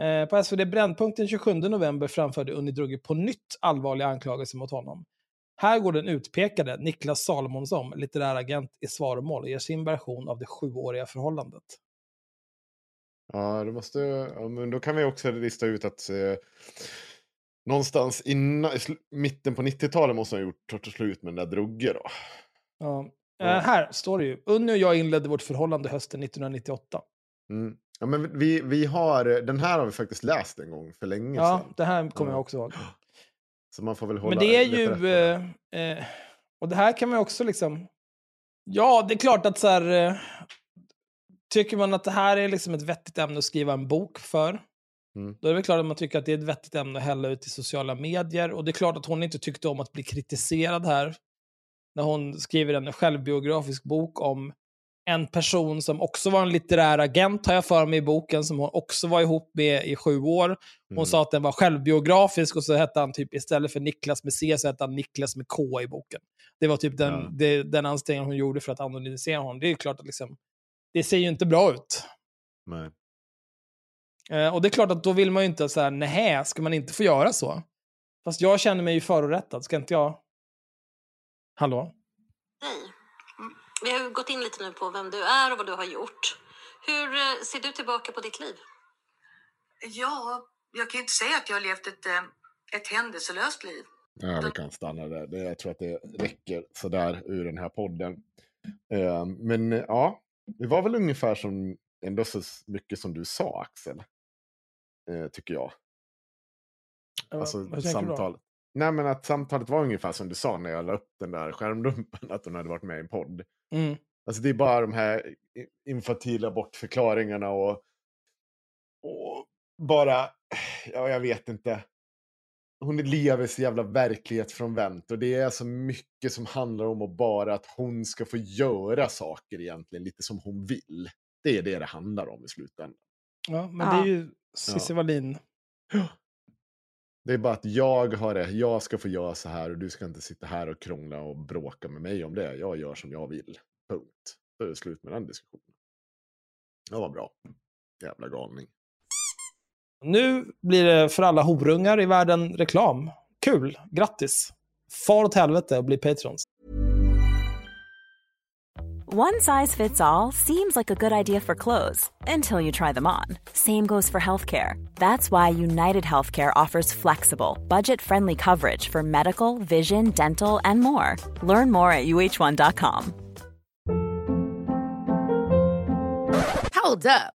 Eh, på SvD Brännpunkt den 27 november framförde Unni Drugge på nytt allvarliga anklagelser mot honom. Här går den utpekade, Niklas Salomonsson, litterär agent i svaromål och ger sin version av det sjuåriga förhållandet. Ja, det måste... Ja, men då kan vi också lista ut att eh, någonstans innan, mitten på 90-talet måste hon ha gjort slut med den där Drugge då. Ja. Ja. Eh, här står det ju. Unni och jag inledde vårt förhållande hösten 1998. Mm. Ja, men vi, vi har, den här har vi faktiskt läst en gång för länge Ja, sedan. det här kommer Ja. jag också ihåg. Så man får väl hålla Men det är ju... Eh, eh, och det här kan man också liksom... Ja, det är klart att så här... Tycker man att det här är liksom ett vettigt ämne att skriva en bok för, Mm. då är det väl klart att man tycker att det är ett vettigt ämne att hälla ut i sociala medier. Och det är klart att hon inte tyckte om att bli kritiserad här, när hon skriver en självbiografisk bok om en person som också var en litterär agent, har jag för mig i boken, som hon också var ihop med i sju år. Hon Mm. sa att den var självbiografisk och så hette han typ istället för Niklas med C så hette han Niklas med K i boken. Det var typ den, Ja. det, den ansträngningen hon gjorde för att anonymisera honom. Det är ju klart att liksom, det ser ju inte bra ut. Nej. Eh, och det är klart att då vill man ju inte säga nej, ska man inte få göra så? Fast jag känner mig ju förorättad, ska inte jag... Hallå? Mm. Vi har ju gått in lite nu på vem du är och vad du har gjort. Hur eh, ser du tillbaka på ditt liv? Ja, jag kan ju inte säga att jag har levt ett, eh, ett händelselöst liv. Ja, vi kan stanna där. Det, jag tror att det räcker sådär ur den här podden. Men ja, det var väl ungefär som ändå så mycket som du sa Axel. Eh, tycker jag. Eh, Alltså vad tänker du då? samtal. Nej men att samtalet var ungefär som du sa när jag la upp den där skärmdumpen. <laughs> Att hon hade varit med i en podd. Mm. Alltså det är bara de här infantila bortförklaringarna och, och bara, ja jag vet inte. Hon lever så jävla verklighetsfrånvänt och det är så mycket som handlar om att bara att hon ska få göra saker egentligen lite som hon vill. Det är det det handlar om i slutändan. Ja, men Ja. det är ju Cissi Wallin. Det är bara att jag har det, jag ska få göra så här och du ska inte sitta här och krångla och bråka med mig om det. Jag gör som jag vill. Punkt. Då är det slut med den diskussionen. Det var bra. Jävla galning. Nu blir det för alla horungar i världen reklam. Kul, grattis! Far åt helvete och bli patrons. One size fits all seems like a good idea for clothes until you try them on. Same goes for healthcare. That's why United Healthcare offers flexible, budget friendly coverage for medical, vision, dental, and more. Learn more at uh1.com. Hold up.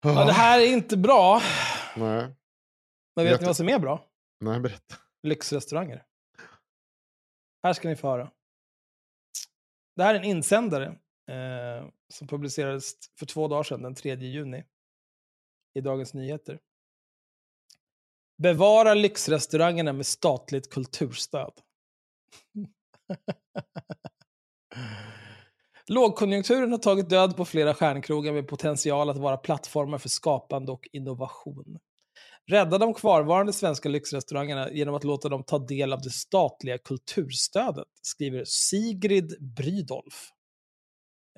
Ja, det här är inte bra. Nej, Men vet ni vad som är bra? nej berätta. Lyxrestauranger. Här ska ni få höra. Det här är en insändare eh, som publicerades för två dagar sedan, den 3 juni, i Dagens Nyheter. Bevara lyxrestaurangerna med statligt kulturstöd. <laughs> Lågkonjunkturen har tagit död på flera stjärnkrogar med potential att vara plattformar för skapande och innovation. Rädda de kvarvarande svenska lyxrestaurangerna genom att låta dem ta del av det statliga kulturstödet, skriver Sigrid Brydolf.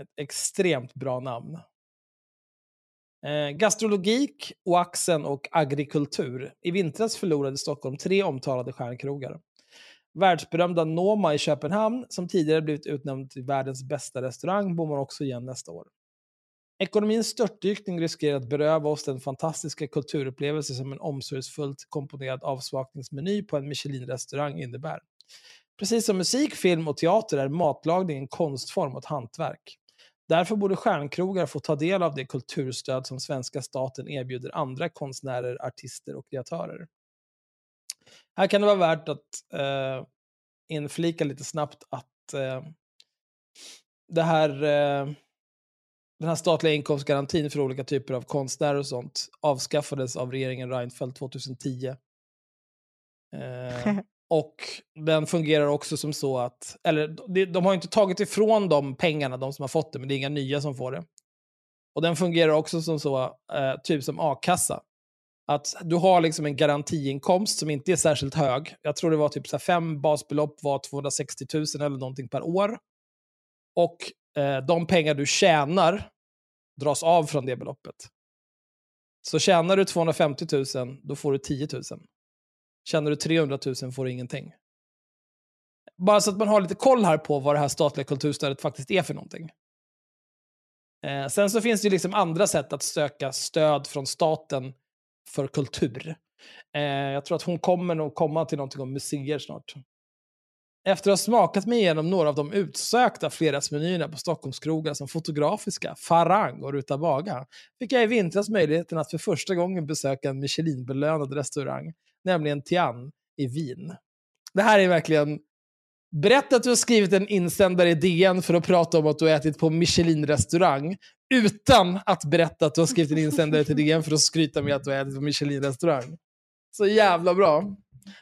Ett extremt bra namn. Eh, gastrologik, Oaxen och agrikultur. I vintras förlorade Stockholm tre omtalade stjärnkrogar. Världsberömda Noma i Köpenhamn, som tidigare blivit utnämnd till världens bästa restaurang, bommar också igen nästa år. Ekonomins störtdykning riskerar att beröva oss den fantastiska kulturupplevelse som en omsorgsfullt komponerad avsmakningsmeny på en Michelin-restaurang innebär. Precis som musik, film och teater är matlagning en konstform och ett hantverk. Därför borde stjärnkrogar få ta del av det kulturstöd som svenska staten erbjuder andra konstnärer, artister och kreatörer. Här kan det vara värt att eh, inflika lite snabbt att eh, det här, eh, den här statliga inkomstgarantin för olika typer av konstnärer och sånt avskaffades av regeringen Reinfeldt 2010. Eh, <laughs> och den fungerar också som så att, eller de, de har inte tagit ifrån de pengarna, de som har fått det, men det är inga nya som får det. Och den fungerar också som så, eh, typ som a-kassa. Att du har liksom en garantiinkomst som inte är särskilt hög. Jag tror det var typ så här fem basbelopp var 260 000 eller någonting per år. Och eh, de pengar du tjänar dras av från det beloppet. Så tjänar du 250 000, då får du 10 000. Tjänar du 300 000 får du ingenting. Bara så att man har lite koll här på vad det här statliga kulturstödet faktiskt är för någonting. Eh, sen så finns det ju liksom andra sätt att söka stöd från staten för kultur. Eh, jag tror att hon kommer nog komma till någonting om museer snart. Efter att ha smakat mig igenom några av de utsökta fredagsmenyerna på Stockholmskrogar som Fotografiska, Farang och Ruta Baga fick jag i vintras möjligheten att för första gången besöka en Michelinbelönad restaurang, nämligen Tian i Wien. Det här är verkligen... Berätta att du har skrivit en insändare i DN för att prata om att du har ätit på Michelin-restaurang utan att berätta att du har skrivit en insändare till DN för att skryta med att du har ätit på Michelin-restaurang. Så jävla bra.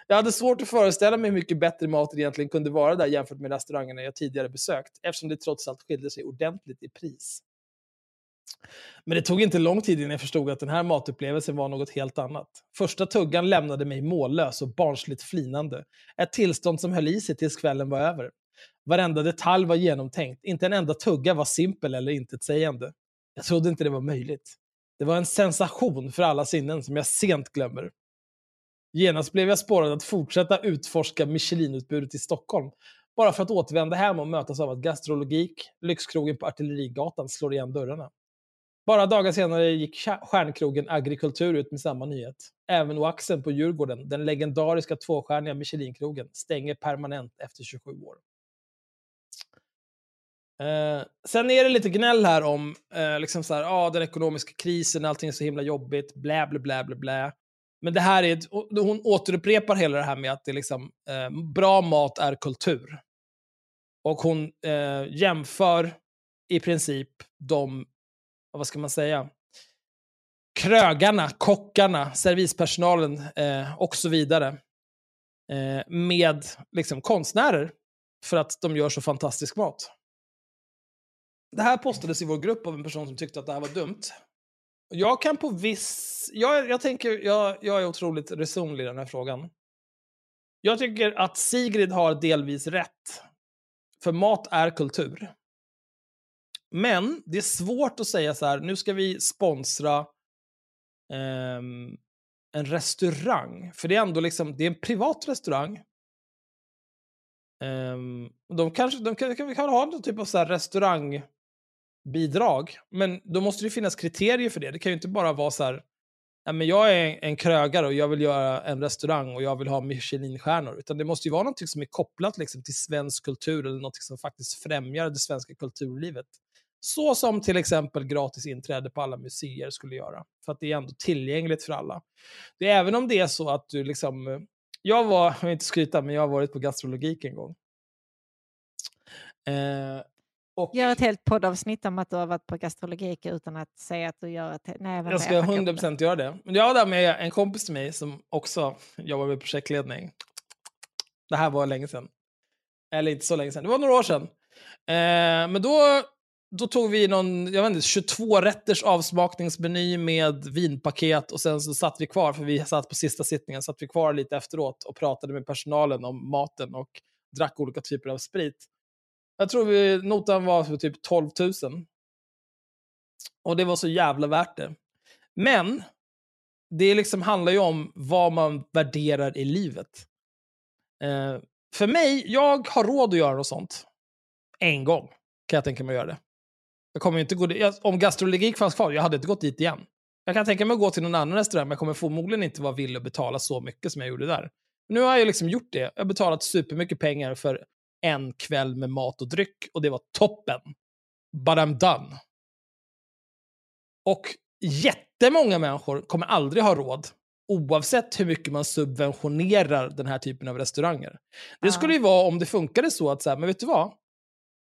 Jag hade svårt att föreställa mig hur mycket bättre mat det egentligen kunde vara där jämfört med restaurangerna jag tidigare besökt, eftersom det trots allt skilde sig ordentligt i pris. Men det tog inte lång tid innan jag förstod att den här matupplevelsen var något helt annat. Första tuggan lämnade mig mållös och barnsligt flinande. Ett tillstånd som höll i sig tills kvällen var över. Varenda detalj var genomtänkt, inte en enda tugga var simpel eller intetsägande. Jag trodde inte det var möjligt. Det var en sensation för alla sinnen som jag sent glömmer. Genast blev jag spårad att fortsätta utforska Michelinutbudet i Stockholm, bara för att återvända hem och mötas av att gastrologik, lyxkrogen på Artillerigatan slår igen dörrarna. Bara dagar senare gick stjärnkrogen Agrikultur ut med samma nyhet. Även Oaxen på Djurgården, den legendariska tvåstjärniga Michelinkrogen, stänger permanent efter 27 år. Eh, sen är det lite gnäll här om eh, liksom så här, ah, den ekonomiska krisen, allting är så himla jobbigt, blä, blä, blä, blä, blä. Men det här är, ett, hon återupprepar hela det här med att det liksom, eh, bra mat är kultur. Och hon eh, jämför i princip de, vad ska man säga, krögarna, kockarna, servispersonalen eh, och så vidare eh, med liksom, konstnärer för att de gör så fantastisk mat. Det här postades i vår grupp av en person som tyckte att det här var dumt. Jag kan på viss... Jag, jag tänker, jag, jag är otroligt resonlig i den här frågan. Jag tycker att Sigrid har delvis rätt. För mat är kultur. Men det är svårt att säga så här, nu ska vi sponsra eh, en restaurang. För det är ändå liksom, det är en privat restaurang. Ehm, de kanske, de kan, kan, kan ha någon typ av så här restaurangbidrag. Men då måste det finnas kriterier för det. Det kan ju inte bara vara så här, ja, men jag är en krögare och jag vill göra en restaurang och jag vill ha Michelinstjärnor. Utan det måste ju vara något som är kopplat liksom, till svensk kultur eller något som faktiskt främjar det svenska kulturlivet. Så som till exempel gratis inträde på alla museer skulle göra. För att det är ändå tillgängligt för alla. Det är även om det är så att du liksom... Jag var, jag vill inte skryta, men jag har varit på gastrologik en gång. Eh, och Gör ett helt poddavsnitt om att du har varit på gastrologik utan att säga att du gör ett... Nej, jag, ska jag upp 100% göra det. Men jag var där med en kompis till mig som också jobbar med projektledning. Det här var länge sedan. Eller inte så länge sedan, det var några år sedan. Eh, men då, då tog vi någon, jag vet inte, 22 rätters avsmakningsmeny med vinpaket och sen så satt vi kvar, för vi satt på sista sittningen, satt vi kvar lite efteråt och pratade med personalen om maten och drack olika typer av sprit. Jag tror vi, notan var för typ 12 000. Och det var så jävla värt det. Men, det liksom handlar ju om vad man värderar i livet. Eh, för mig, jag har råd att göra något sånt. En gång kan jag tänka mig att göra det. Jag kommer inte gå dit. Jag, om gastrologik fanns kvar, jag hade inte gått dit igen. Jag kan tänka mig att gå till någon annan restaurang, men jag kommer förmodligen inte vara villig att betala så mycket som jag gjorde där. Nu har jag liksom gjort det. Jag har betalat supermycket pengar för en kväll med mat och dryck och det var toppen. But I'm done. Och jättemånga människor kommer aldrig ha råd oavsett hur mycket man subventionerar den här typen av restauranger. Det skulle ju vara om det funkade så att, så här, men vet du vad?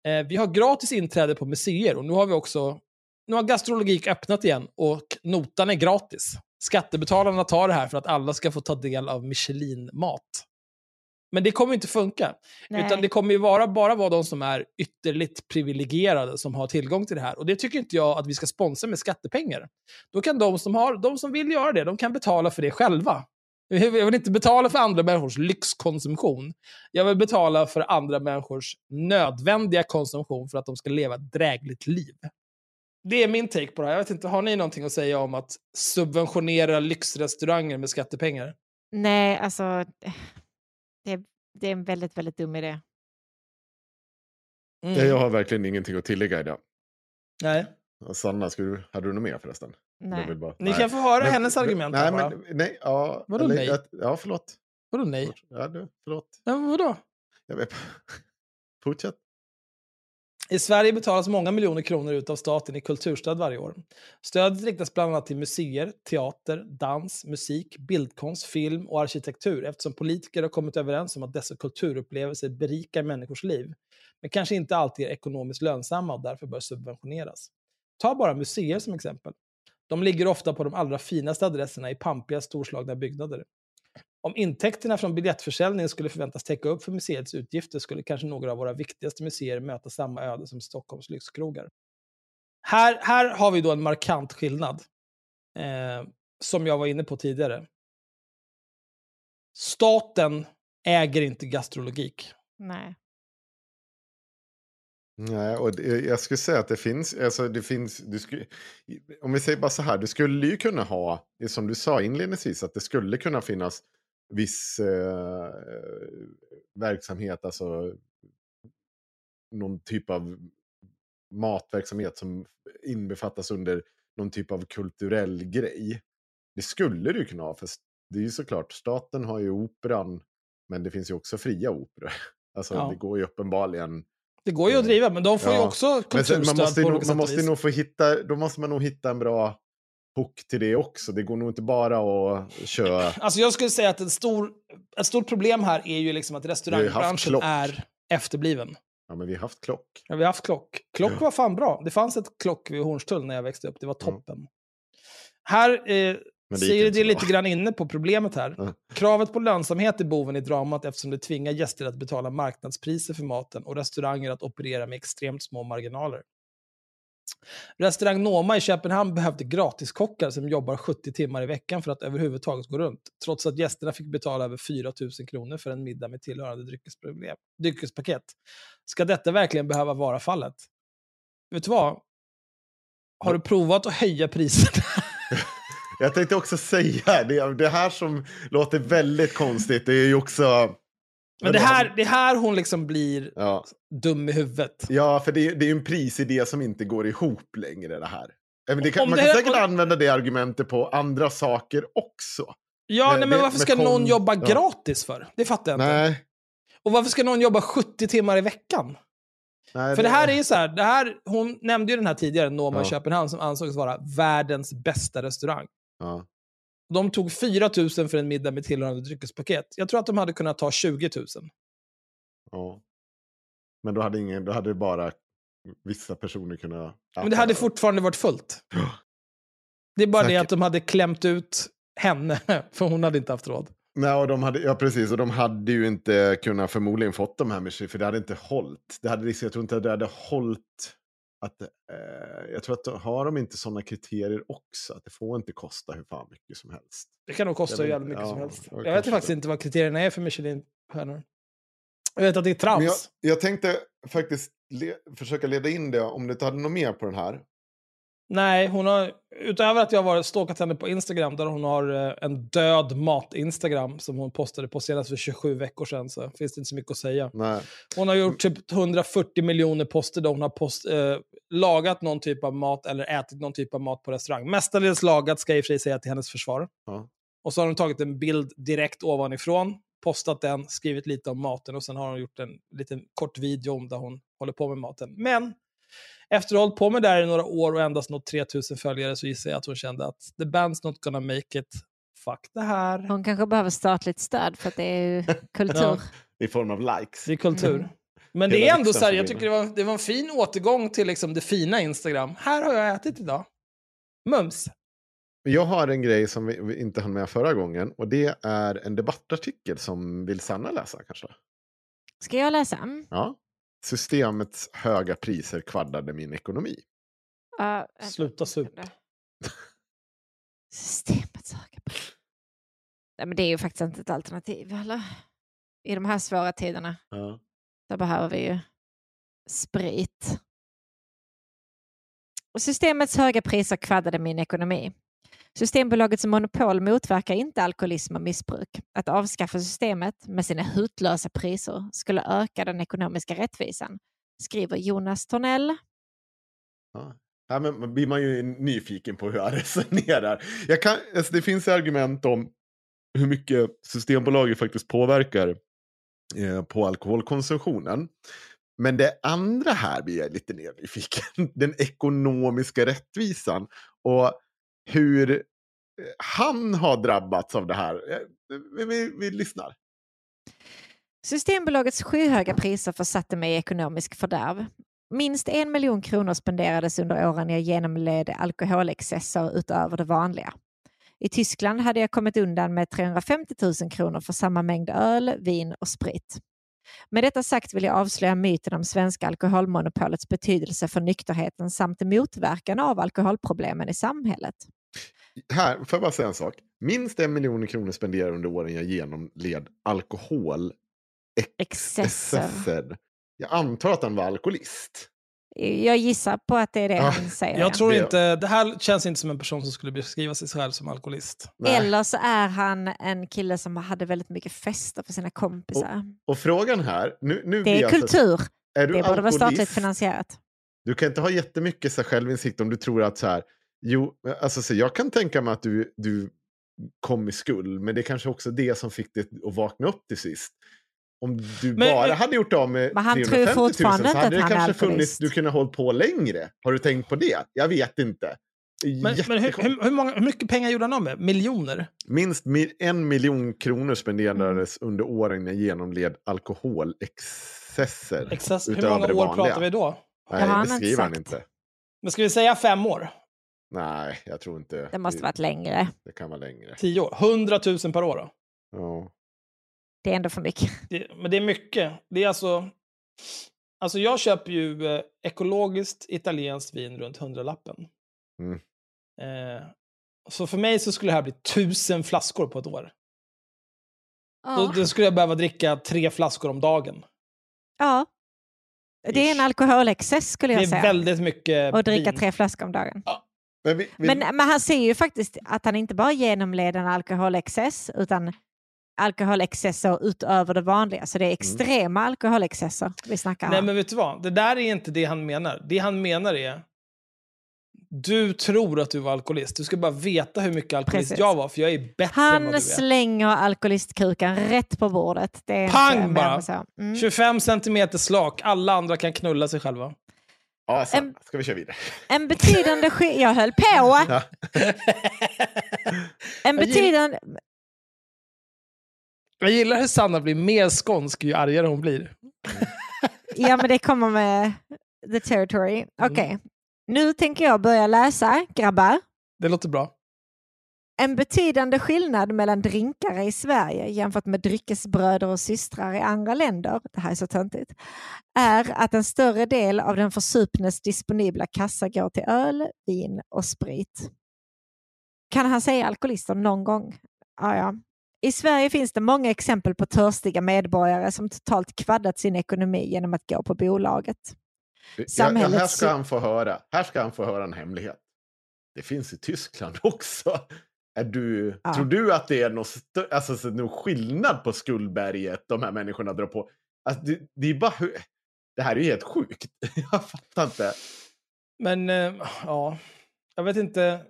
Eh, vi har gratis inträde på museer och nu har vi också, nu har gastrologik öppnat igen och notan är gratis. Skattebetalarna tar det här för att alla ska få ta del av Michelin-mat. Men det kommer inte funka. Nej. Utan det kommer ju vara, bara vara de som är ytterligt privilegierade som har tillgång till det här. Och det tycker inte jag att vi ska sponsra med skattepengar. Då kan de som, har, de som vill göra det, de kan betala för det själva. Jag vill inte betala för andra människors lyxkonsumtion. Jag vill betala för andra människors nödvändiga konsumtion för att de ska leva ett drägligt liv. Det är min take på det här. Jag vet inte, har ni någonting att säga om att subventionera lyxrestauranger med skattepengar? Nej, alltså det är, det är en väldigt, väldigt dum idé. Mm. Ja, Jag har verkligen ingenting att tillägga i det. Nej. Sanna, skulle du, hade du något mer förresten? Nej. Jag vill bara- Ni nej. kan få höra Men- hennes argument Nej, bara. men, nej, ja. Vadå eller- nej? Ja, förlåt. Vadå nej? Ja, du, förlåt. Ja, vadå? Jag vet. <laughs> Fortsätt. I Sverige betalas många miljoner kronor ut av staten i kulturstöd varje år. Stödet riktas bland annat till museer, teater, dans, musik, bildkonst, film och arkitektur eftersom politiker har kommit överens om att dessa kulturupplevelser berikar människors liv, men kanske inte alltid är ekonomiskt lönsamma och därför bör subventioneras. Ta bara museer som exempel. De ligger ofta på de allra finaste adresserna i pampiga storslagna byggnader. Om intäkterna från biljettförsäljningen skulle förväntas täcka upp för museets utgifter skulle kanske några av våra viktigaste museer möta samma öde som Stockholms lyxkrogar. Här, här har vi då en markant skillnad, eh, som jag var inne på tidigare. Staten äger inte gastrologik. Nej. Nej, och det, jag skulle säga att det finns, alltså det finns, du skulle, om vi säger bara så här, du skulle ju kunna ha, det som du sa inledningsvis, att det skulle kunna finnas viss eh, verksamhet, alltså någon typ av matverksamhet som inbefattas under någon typ av kulturell grej. Det skulle du kunna ha, för det är ju såklart, staten har ju operan, men det finns ju också fria operor. <laughs> Alltså Ja. det går ju uppenbarligen Det går ju att driva, men de får ju Ja. också men sen, kulturstöd man måste, ju på nog, man måste nog få hitta, då måste man nog hitta en bra hook till det också. Det går nog inte bara att köra... <clears throat> Alltså jag skulle säga att en stor, ett stort problem här är ju liksom att ju restaurangbranschen är efterbliven. Ja, men vi har haft klock. Ja, vi har haft klock. Klock Ja. var fan bra. Det fanns ett klock vid Hornstull när jag växte upp. Det var Mm. toppen. Här eh, Men det Sigrid är lite grann inne på problemet här. Kravet på lönsamhet är boven i dramat eftersom det tvingar gäster att betala marknadspriser för maten och restauranger att operera med extremt små marginaler. Restaurang Noma i Köpenhamn behövde gratiskockar som jobbar 70 timmar i veckan för att överhuvudtaget gå runt. Trots att gästerna fick betala över 4 000 kronor för en middag med tillhörande dryckespaket. Ska detta verkligen behöva vara fallet? Vet du vad? Har du provat att höja priserna? <laughs> Jag tänkte också säga, det, det här som låter väldigt konstigt, det är ju också... Men det här, det här hon liksom blir Ja, dum i huvudet. ja för det, det är ju en prisidé som inte går ihop längre det här. Det kan, Om man det kan säkert använda det argumentet på andra saker också. Ja, Eh, nej, men det- varför med ska kom- någon jobba ja. gratis för? Det fattar jag inte. Nej. Och varför ska någon jobba 70 timmar i veckan? nej För det här är ju så här, det här, hon nämnde ju den här tidigare, Noma i Ja. Köpenhamn, som ansågs vara världens bästa restaurang. Ja. De tog 4 000 för en middag med tillhörande dryckespaket. Jag tror att de hade kunnat ta 20 000. Ja. Men då hade, ingen, då hade bara vissa personer kunnat... Men det hade fortfarande varit fullt. Det är bara det Säkert. att de hade klämt ut henne, <laughs> för hon hade inte haft råd. Nej, och de hade, ja, precis. Och de hade ju inte kunnat förmodligen fått de här med sig, för det hade inte hållit. Det hade, jag tror inte det hade hållit att... Eh, jag tror att har de inte sådana kriterier också, att det får inte kosta hur fan mycket som helst. Det kan nog kosta jävligt mycket ja, som helst. ja, Jag vet faktiskt det. inte vad kriterierna är för Michelin-stjärnor. Jag vet att det är trams. Jag, jag tänkte faktiskt le, försöka leda in det, om du inte hade något mer på den här. Nej, hon har, utöver att jag har stalkat henne på Instagram, där hon har eh, en död mat-Instagram som hon postade på senast för 27 veckor sedan, så finns det inte så mycket att säga. Nej. Hon har gjort typ 140 miljoner poster där hon har post, eh, lagat någon typ av mat eller ätit någon typ av mat på restaurang. Mestadels lagat, ska jag i och för sig säga till hennes försvar. Ja. Och så har hon tagit en bild direkt ovanifrån, postat den, skrivit lite om maten och sen har hon gjort en liten kort video om där hon håller på med maten. Men efter att ha hållit på med det här i några år och endast nått 3000 följare så gissar jag att hon kände att the band's not gonna make it. Fuck det här. Hon kanske behöver statligt stöd för att det är ju <laughs> kultur. Ja. I form av likes. Det är kultur. Men Hela det är ändå så här, jag tycker det var, det var en fin återgång till liksom det fina Instagram. Här har jag ätit idag. Mums. Jag har en grej som vi, vi inte hann med förra gången, och det är en debattartikel som vill Sanna läsa kanske. Ska jag läsa? Ja. Systemets höga priser kvaddade min ekonomi. Uh, Sluta sup. Systemets höga pris. Nej, men det är ju faktiskt inte ett alternativ. Eller? I de här svåra tiderna. Ja. Då behöver vi ju sprit. Och Systemets höga priser kvaddade min ekonomi. Systembolagets monopol motverkar inte alkoholism och missbruk. Att avskaffa systemet med sina hutlösa priser skulle öka den ekonomiska rättvisan, skriver Jonas Tornell. Ja. Ja, men blir man ju nyfiken på hur jag <laughs> resonerar. Jag kan, alltså det finns argument om hur mycket Systembolaget faktiskt påverkar eh, på alkoholkonsumtionen. Men det andra här blir jag lite mer nyfiken. <laughs> Den ekonomiska rättvisan. Och hur eh, han har drabbats av det här. Eh, vi, vi, vi lyssnar. Systembolagets skyhöga priser försatte mig i ekonomisk fördärv. Minst en miljon kronor spenderades under åren jag genomled alkoholexcesser utöver det vanliga. I Tyskland hade jag kommit undan med 350 000 kronor för samma mängd öl, vin och sprit. Med detta sagt vill jag avslöja myten om svenska alkoholmonopolets betydelse för nykterheten samt motverkan av alkoholproblemen i samhället. Här, får jag bara säga en sak. Minst en miljon kronor spenderade under åren jag genomled alkohol Excesser. excesser. Jag antar att han var alkoholist. Jag gissar på att det är det Ja, han säger. Jag tror inte, det här känns inte som en person som skulle beskriva sig själv som alkoholist. Nej. Eller så är han en kille som hade väldigt mycket fester för sina kompisar. Och frågan här, nu, nu det är jag kultur. är du Det borde vara statligt finansierat. Du kan inte ha jättemycket så här, självinsikt om du tror att så här, jo, alltså så jag kan tänka mig att du, du kom i skuld, men det är kanske också det som fick dig att vakna upp till sist. Om du Men- bara men- hade gjort av med Men han tror 350 000 fortfarande så hade det kanske funnits, du kunde hållit på längre. Har du tänkt på det? Jag vet inte. Men, men hur, hur, hur, många, hur mycket pengar gjorde han av med? Miljoner? Minst mi- en miljon kronor spenderades under åren jag genomled alkoholexcesser. Excess, hur många år vanliga. pratar vi då? Nej, det skriver han inte. Men ska vi säga fem år? Nej, jag tror inte. Det måste varit längre. Det kan vara längre. Tio år? 100 000 per år då? Ja. Det är ändå för mycket. <laughs> Det, men det är mycket. Det är alltså... Alltså jag köper ju eh, ekologiskt italienskt vin runt hundralappen. Mm. Eh, så för mig så skulle det här bli tusen flaskor på ett år. Då, Ja. då skulle jag behöva dricka tre flaskor om dagen. ja. Det är en alkoholexcess skulle Det jag är säga. väldigt mycket Och dricka vin. tre flaskor om dagen. Men, vi, vi, Men, men han säger ju faktiskt att han inte bara genomled en alkoholexcess utan alkoholexcesser utöver det vanliga. Så det är extrema alkoholexcesser vi snackar Nej om. men vet du vad? Det där är inte det han menar. Det han menar är du tror att du var alkoholist. Du ska bara veta hur mycket alkoholist Precis. jag var, för jag är bättre än vad du Han är. slänger alkoholistkukan rätt på bordet. Det är Pang bara! Mm. 25 centimeter slak. Alla andra kan knulla sig själva. Ja, så, en- ska vi köra vidare? En betydande skillnad... Jag höll på! <laughs> Ja. En betydande... Jag gillar hur Sanna blir mer skånsk ju argare hon blir. Ja, men det kommer med the territory. Okej, Mm. nu tänker jag börja läsa, grabbar. Det låter bra. En betydande skillnad mellan drinkare i Sverige jämfört med dryckesbröder och systrar i andra länder, det här är så töntigt, är att en större del av den försupnes disponibla kassa går till öl, vin och sprit. Kan han säga alkoholister någon gång? Ja, ja. I Sverige finns det många exempel på törstiga medborgare som totalt kvaddat sin ekonomi genom att gå på bolaget. Ja, ja, här Samhällets- ska han få höra. Här ska han få höra en hemlighet. Det finns i Tyskland <laughs> också. Är du, Ja. Tror du att det är någon, alltså, så, någon skillnad på skuldberget de här människorna drar på? Alltså, det, det är bara Det här är ju helt sjukt. <laughs> Jag fattar inte. Men eh, ja, jag vet inte.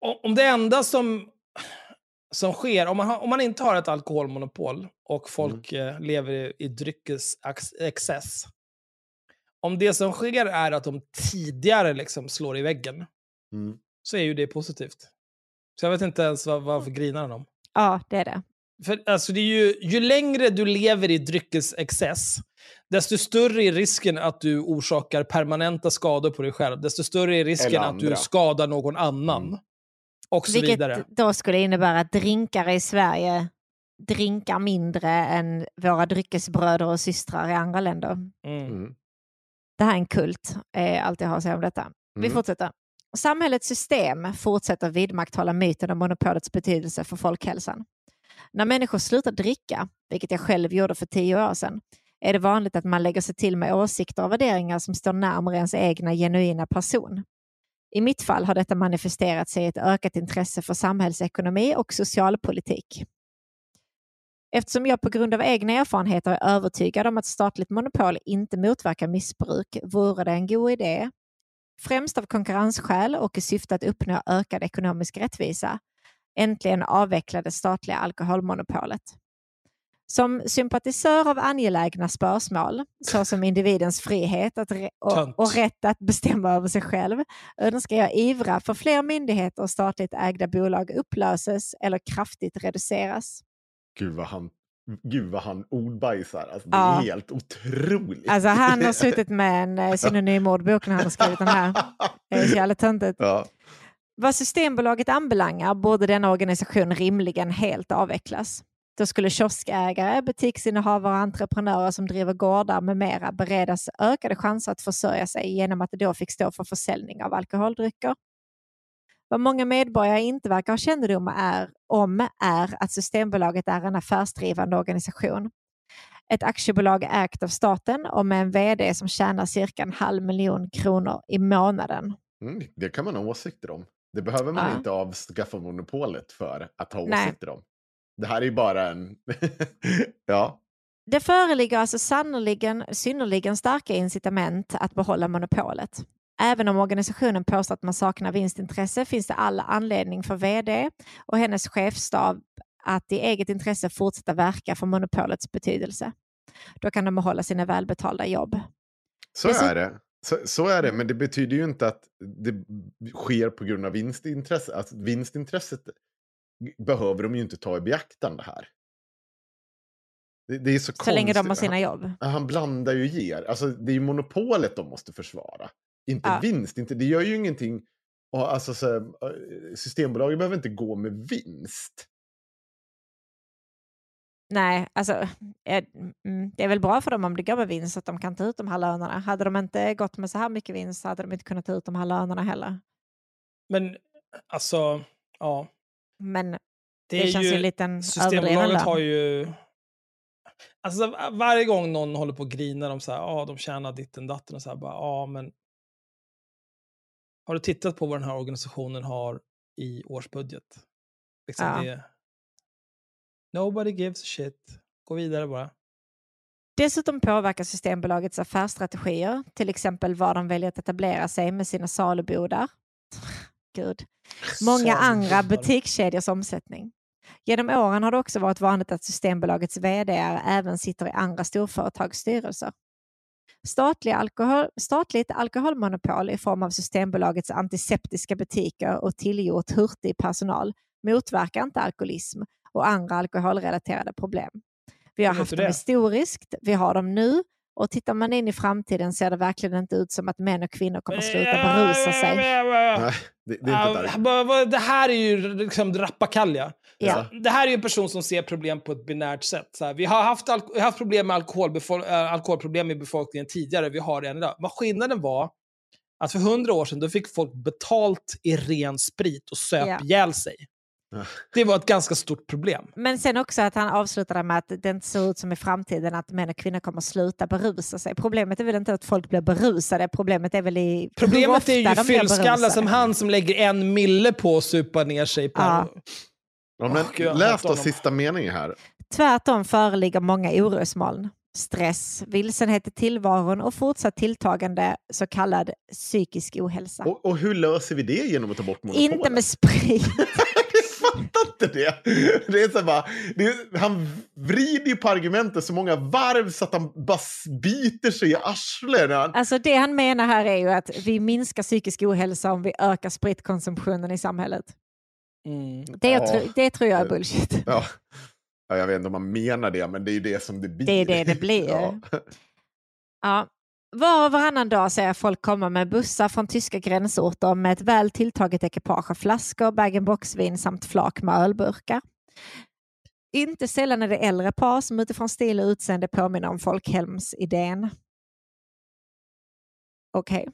o- om det enda som, som sker, om man, har, om man inte har ett alkoholmonopol och folk eh, lever i, i dryckesexcess. Om det som sker är att de tidigare liksom slår i väggen, Mm. så är ju det positivt. Så jag vet inte ens vad, varför grinar han om. Ja, det är det. För alltså, det är ju, ju längre du lever i dryckesexcess, desto större är risken att du orsakar permanenta skador på dig själv. Desto större är risken att du skadar någon annan. Mm. Och så Vilket vidare. då skulle innebära att drinkare i Sverige drinkar mindre än våra dryckesbröder och systrar i andra länder. Mm. Det här är en kult, är allt jag har att säga om detta. Vi Mm. fortsätter. Samhällets system fortsätter vidmakthålla myten om monopolets betydelse för folkhälsan. När människor slutar dricka, vilket jag själv gjorde för tio år sedan, är det vanligt att man lägger sig till med åsikter och värderingar som står närmare ens egna genuina person. I mitt fall har detta manifesterat sig i ett ökat intresse för samhällsekonomi och socialpolitik. Eftersom jag på grund av egna erfarenheter är övertygad om att statligt monopol inte motverkar missbruk vore det en god idé, främst av konkurrensskäl och i syfte att uppnå ökad ekonomisk rättvisa, äntligen avveckla det statliga alkoholmonopolet. Som sympatisör av angelägna spörsmål, såsom individens frihet att och, och rätt att bestämma över sig själv, önskar jag ivra för fler myndigheter och statligt ägda bolag upplöses eller kraftigt reduceras. Gud vad han, gud vad han ordbajsar. Alltså, det Ja. är helt otroligt. Alltså <laughs> han har suttit med en eh, synonymordbok när han har skrivit den här. Det är så jävla töntigt. ja. Vad Systembolaget anbelangar borde denna organisation rimligen helt avvecklas. Då skulle kioskägare, butiksinnehavare och entreprenörer som driver gårdar med mera beredas ökade chanser att försörja sig genom att de då fick stå för försäljning av alkoholdrycker. Vad många medborgare inte verkar ha kännedom är, om är att Systembolaget är en affärsdrivande organisation. Ett aktiebolag ägt av staten och med en vd som tjänar cirka en halv miljon kronor i månaden. Mm, det kan man ha åsikter om. Det behöver man Ja. inte avskaffa monopolet för att ha Nej. åsikter om. Det här är ju bara en... <laughs> ja. Det föreligger alltså sannoliken synnerligen starka incitament att behålla monopolet. Även om organisationen påstår att man saknar vinstintresse finns det all anledning för vd och hennes chefstab att i eget intresse fortsätta verka för monopolets betydelse. Då kan de behålla sina välbetalda jobb. Så Dessutom- är det. Så, så är det, men det betyder ju inte att det sker på grund av vinstintresse. Alltså, vinstintresset behöver de ju inte ta i beaktande här. Det, det är så, Så länge de har konstigt. sina jobb. Han, han blandar ju ger. Alltså, det är ju monopolet de måste försvara. Inte Ja. vinst. Inte, det gör ju ingenting. Och, alltså, så, här, Systembolaget behöver inte gå med vinst. Nej, alltså eh, mm, det är väl bra för dem om det går med vinst att de kan ta ut de här lönerna. Hade de inte gått med så här mycket vinst så hade de inte kunnat ta ut de här lönerna heller. Men alltså, ja. Men det, Det, känns ju ju, en liten Systembolaget har ju... Alltså varje gång någon håller på och grinar om så här, ja de tjänar ditten datten och så här, bara, ja men... Har du tittat på vad den här organisationen har i årsbudget? Liksom Ja. det... Nobody gives a shit. Gå vidare bara. Dessutom påverkar Systembolagets affärsstrategier, till exempel var de väljer att etablera sig med sina salubodar. <laughs> Gud. Många andra butikskedjors omsättning. Genom åren har det också varit vanligt att Systembolagets vd även sitter i andra storföretags styrelser. Statliga alkohol, statligt alkoholmonopol i form av Systembolagets antiseptiska butiker och tillgjort hurtig personal motverkar inte alkoholism och andra alkoholrelaterade problem. Vi har haft dem historiskt, vi har dem nu och tittar man in i framtiden ser det verkligen inte ut som att män och kvinnor kommer att sluta berusa sig. Nej, det, är här är ju liksom rappakalja. Ja. Det här är ju en person som ser problem på ett binärt sätt. Så här, vi, har haft haft problem med alkoholbefol- äh, alkoholproblem i befolkningen tidigare, vi har det än idag. Men skillnaden var att för hundra år sedan då fick folk betalt i ren sprit och söp Ja. ihjäl sig. Det var ett ganska stort problem. Men sen också att han avslutade med att det inte ser ut som i framtiden att män och kvinnor kommer att sluta berusa sig. Problemet är väl inte att folk blir berusade, problemet är väl i hur Problemet ofta är ju fyllskallar som han som lägger en mille på att supa ner sig per Ja. Ja, men läs då sista meningen här. Tvärtom föreligger många orosmoln. Stress, vilsenhet i tillvaron och fortsatt tilltagande så kallad psykisk ohälsa. Och, och hur löser vi det genom att ta bort monopolet? Inte med sprit. <laughs> Fattar inte det. det, är så bara, det är, han vrider ju på argumentet så många varv så att han bara biter sig i arslet. Alltså det han menar här är ju att vi minskar psykisk ohälsa om vi ökar spritkonsumtionen i samhället. Mm. Det, Ja. tro, det tror jag är bullshit. Ja. Ja, jag vet inte om man menar det, men det är ju det som det blir. Det är det det blir. <laughs> Ja. Ja. Var och varannan dag ser jag folk komma med bussar från tyska gränsorter med ett väl tilltaget ekipage av flaskor, bag-in-box-vin samt flak med ölburkar. Inte sällan är det äldre par som utifrån stil och utseende påminner om folkhemsidén. Okej.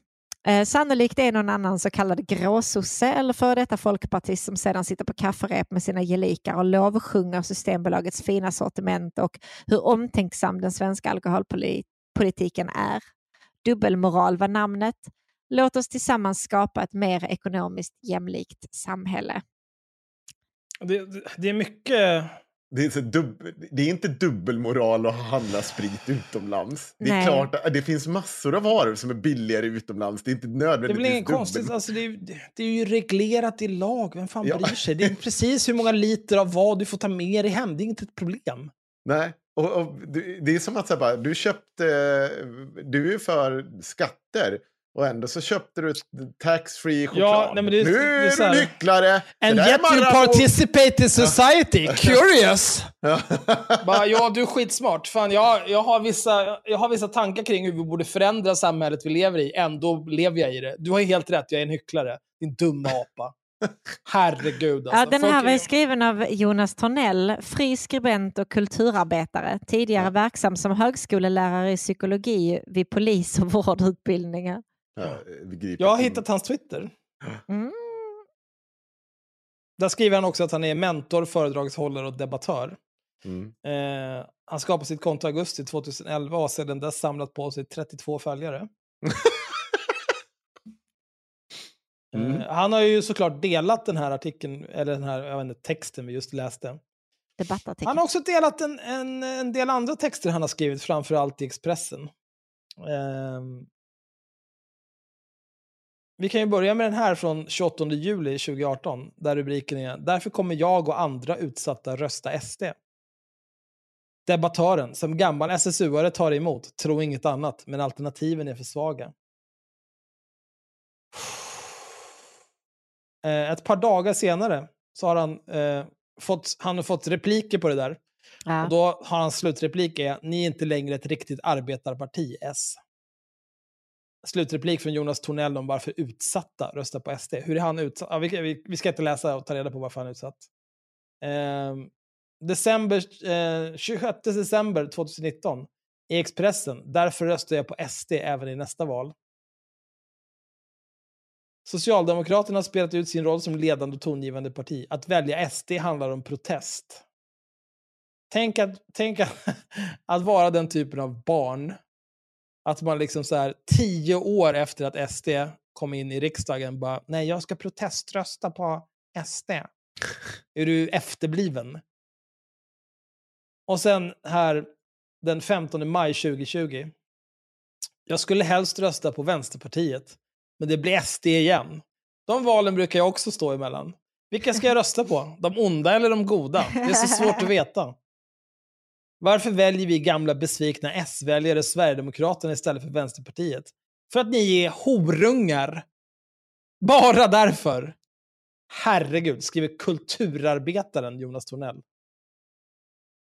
Eh, sannolikt är någon annan så kallad gråsosse eller före detta folkpartist som sedan sitter på kafferep med sina gelikar och lovsjunger Systembolagets fina sortiment och hur omtänksam den svenska alkoholpolitiken är. Dubbelmoral var namnet. Låt oss tillsammans skapa ett mer ekonomiskt jämlikt samhälle. Det, det- det är mycket... Det är, så dubb, det är inte dubbelmoral att handla sprit utomlands. Det är klart att det finns massor av varor som är billigare utomlands. Det är inte Det är nödvändigtvis väl inget dubbel- konstigt, alltså det, är, det är ju reglerat i lag, vem fan Ja. bryr sig? Det är <laughs> precis hur många liter av vad du får ta med dig hem, det är inte ett problem. Nej, och, och du- det är som att så här, bara, du köpte, du är för skatter och ändå så köpte du ett tax-free choklad. Ja, nej, men det är- nu det är, så här- du hycklare! And Det yet you Marabou. participate in society, curious! Ja. <laughs> Bara, ja, du är skitsmart. Fan, jag, jag, har vissa, jag har vissa tankar kring hur vi borde förändra samhället vi lever i. Ändå lever jag i det. Du har helt rätt, jag är en hycklare. Din dumma apa. Herregud alltså. Ja, den här var skriven av Jonas Tornell, fri skribent och kulturarbetare, tidigare verksam som högskolelärare i psykologi vid polis och vårdutbildningar. Ja, Jag har hittat hans Twitter. Mm. Där skriver han också att han är mentor, föredragshållare och debattör. Mm. Eh, han skapade sitt konto i augusti 2011 och har sedan dess samlat på sig 32 följare. <laughs> Mm. Eh, han har ju såklart delat den här artikeln, eller den här jag inte, texten vi just läste. Han har också delat en, en, en del andra texter han har skrivit, framförallt i Expressen. Ehm, vi kan ju börja med den här från 28 juli 2018, där rubriken är “Därför kommer jag och andra utsatta rösta SD”. Debattören, som gammal SSU-are tar emot, tror inget annat, men alternativen är för svaga. Eh, ett par dagar senare så har han, eh, fått, han har fått repliker på det där. Ja. Och då har hans slutreplik är “Ni är inte längre ett riktigt arbetarparti, S”. Slutreplik från Jonas Tornell om varför utsatta röstar på SD. Hur är han utsatt? Ja, vi, vi, ska inte läsa och ta reda på varför han är utsatt. Ehm, december, eh, 26 december 2019 i Expressen. Därför röstar jag på SD även i nästa val. Socialdemokraterna har spelat ut sin roll som ledande och tongivande parti. Att välja SD handlar om protest. Tänk att, tänk att, <laughs> att vara den typen av barn. Att man liksom så här tio år efter att SD kom in i riksdagen bara, nej jag ska proteströsta på SD. Är du efterbliven? Och sen här den 15 maj 2020. Jag skulle helst rösta på Vänsterpartiet, men det blir SD igen. De valen brukar jag också stå emellan. Vilka ska jag rösta på? De onda eller de goda? Det är så svårt att veta. Varför väljer vi gamla besvikna S-väljare Sverigedemokraterna istället för Vänsterpartiet? För att ni är horungar. Bara därför. Herregud, skriver kulturarbetaren Jonas Tornell.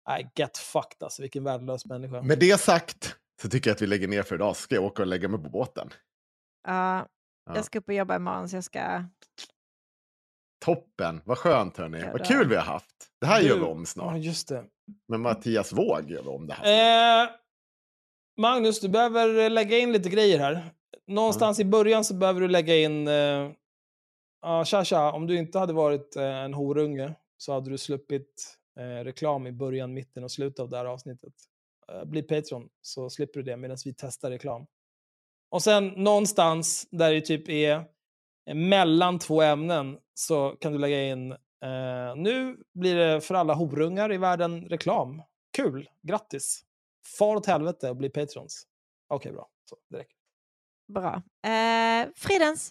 Nej, get fucked alltså, vilken värdelös människa. Med det sagt så tycker jag att vi lägger ner för idag. Så ska jag åka och lägga mig på båten. Ja, Ja. jag ska upp och jobba imorgon så jag ska... Toppen, vad skönt hörni. Ja, vad kul vi har haft. Det här Du- gör vi om Ja, snart. just det. Men Mattias Våg gör vi om det här. Eh, Magnus, du behöver eh, lägga in lite grejer här. Någonstans i början så behöver du lägga in... Eh, ja, tja, tja, om du inte hade varit eh, en horunge så hade du sluppit eh, reklam i början, mitten och slutet av det här avsnittet. Eh, bli Patreon så slipper du det medan vi testar reklam. Och sen någonstans där det typ är mellan två ämnen så kan du lägga in eh, nu blir det för alla horungar i världen reklam. Kul, grattis. Far åt helvete och bli patrons. Okej, bra. Så, det räcker. Bra. Eh, fridens!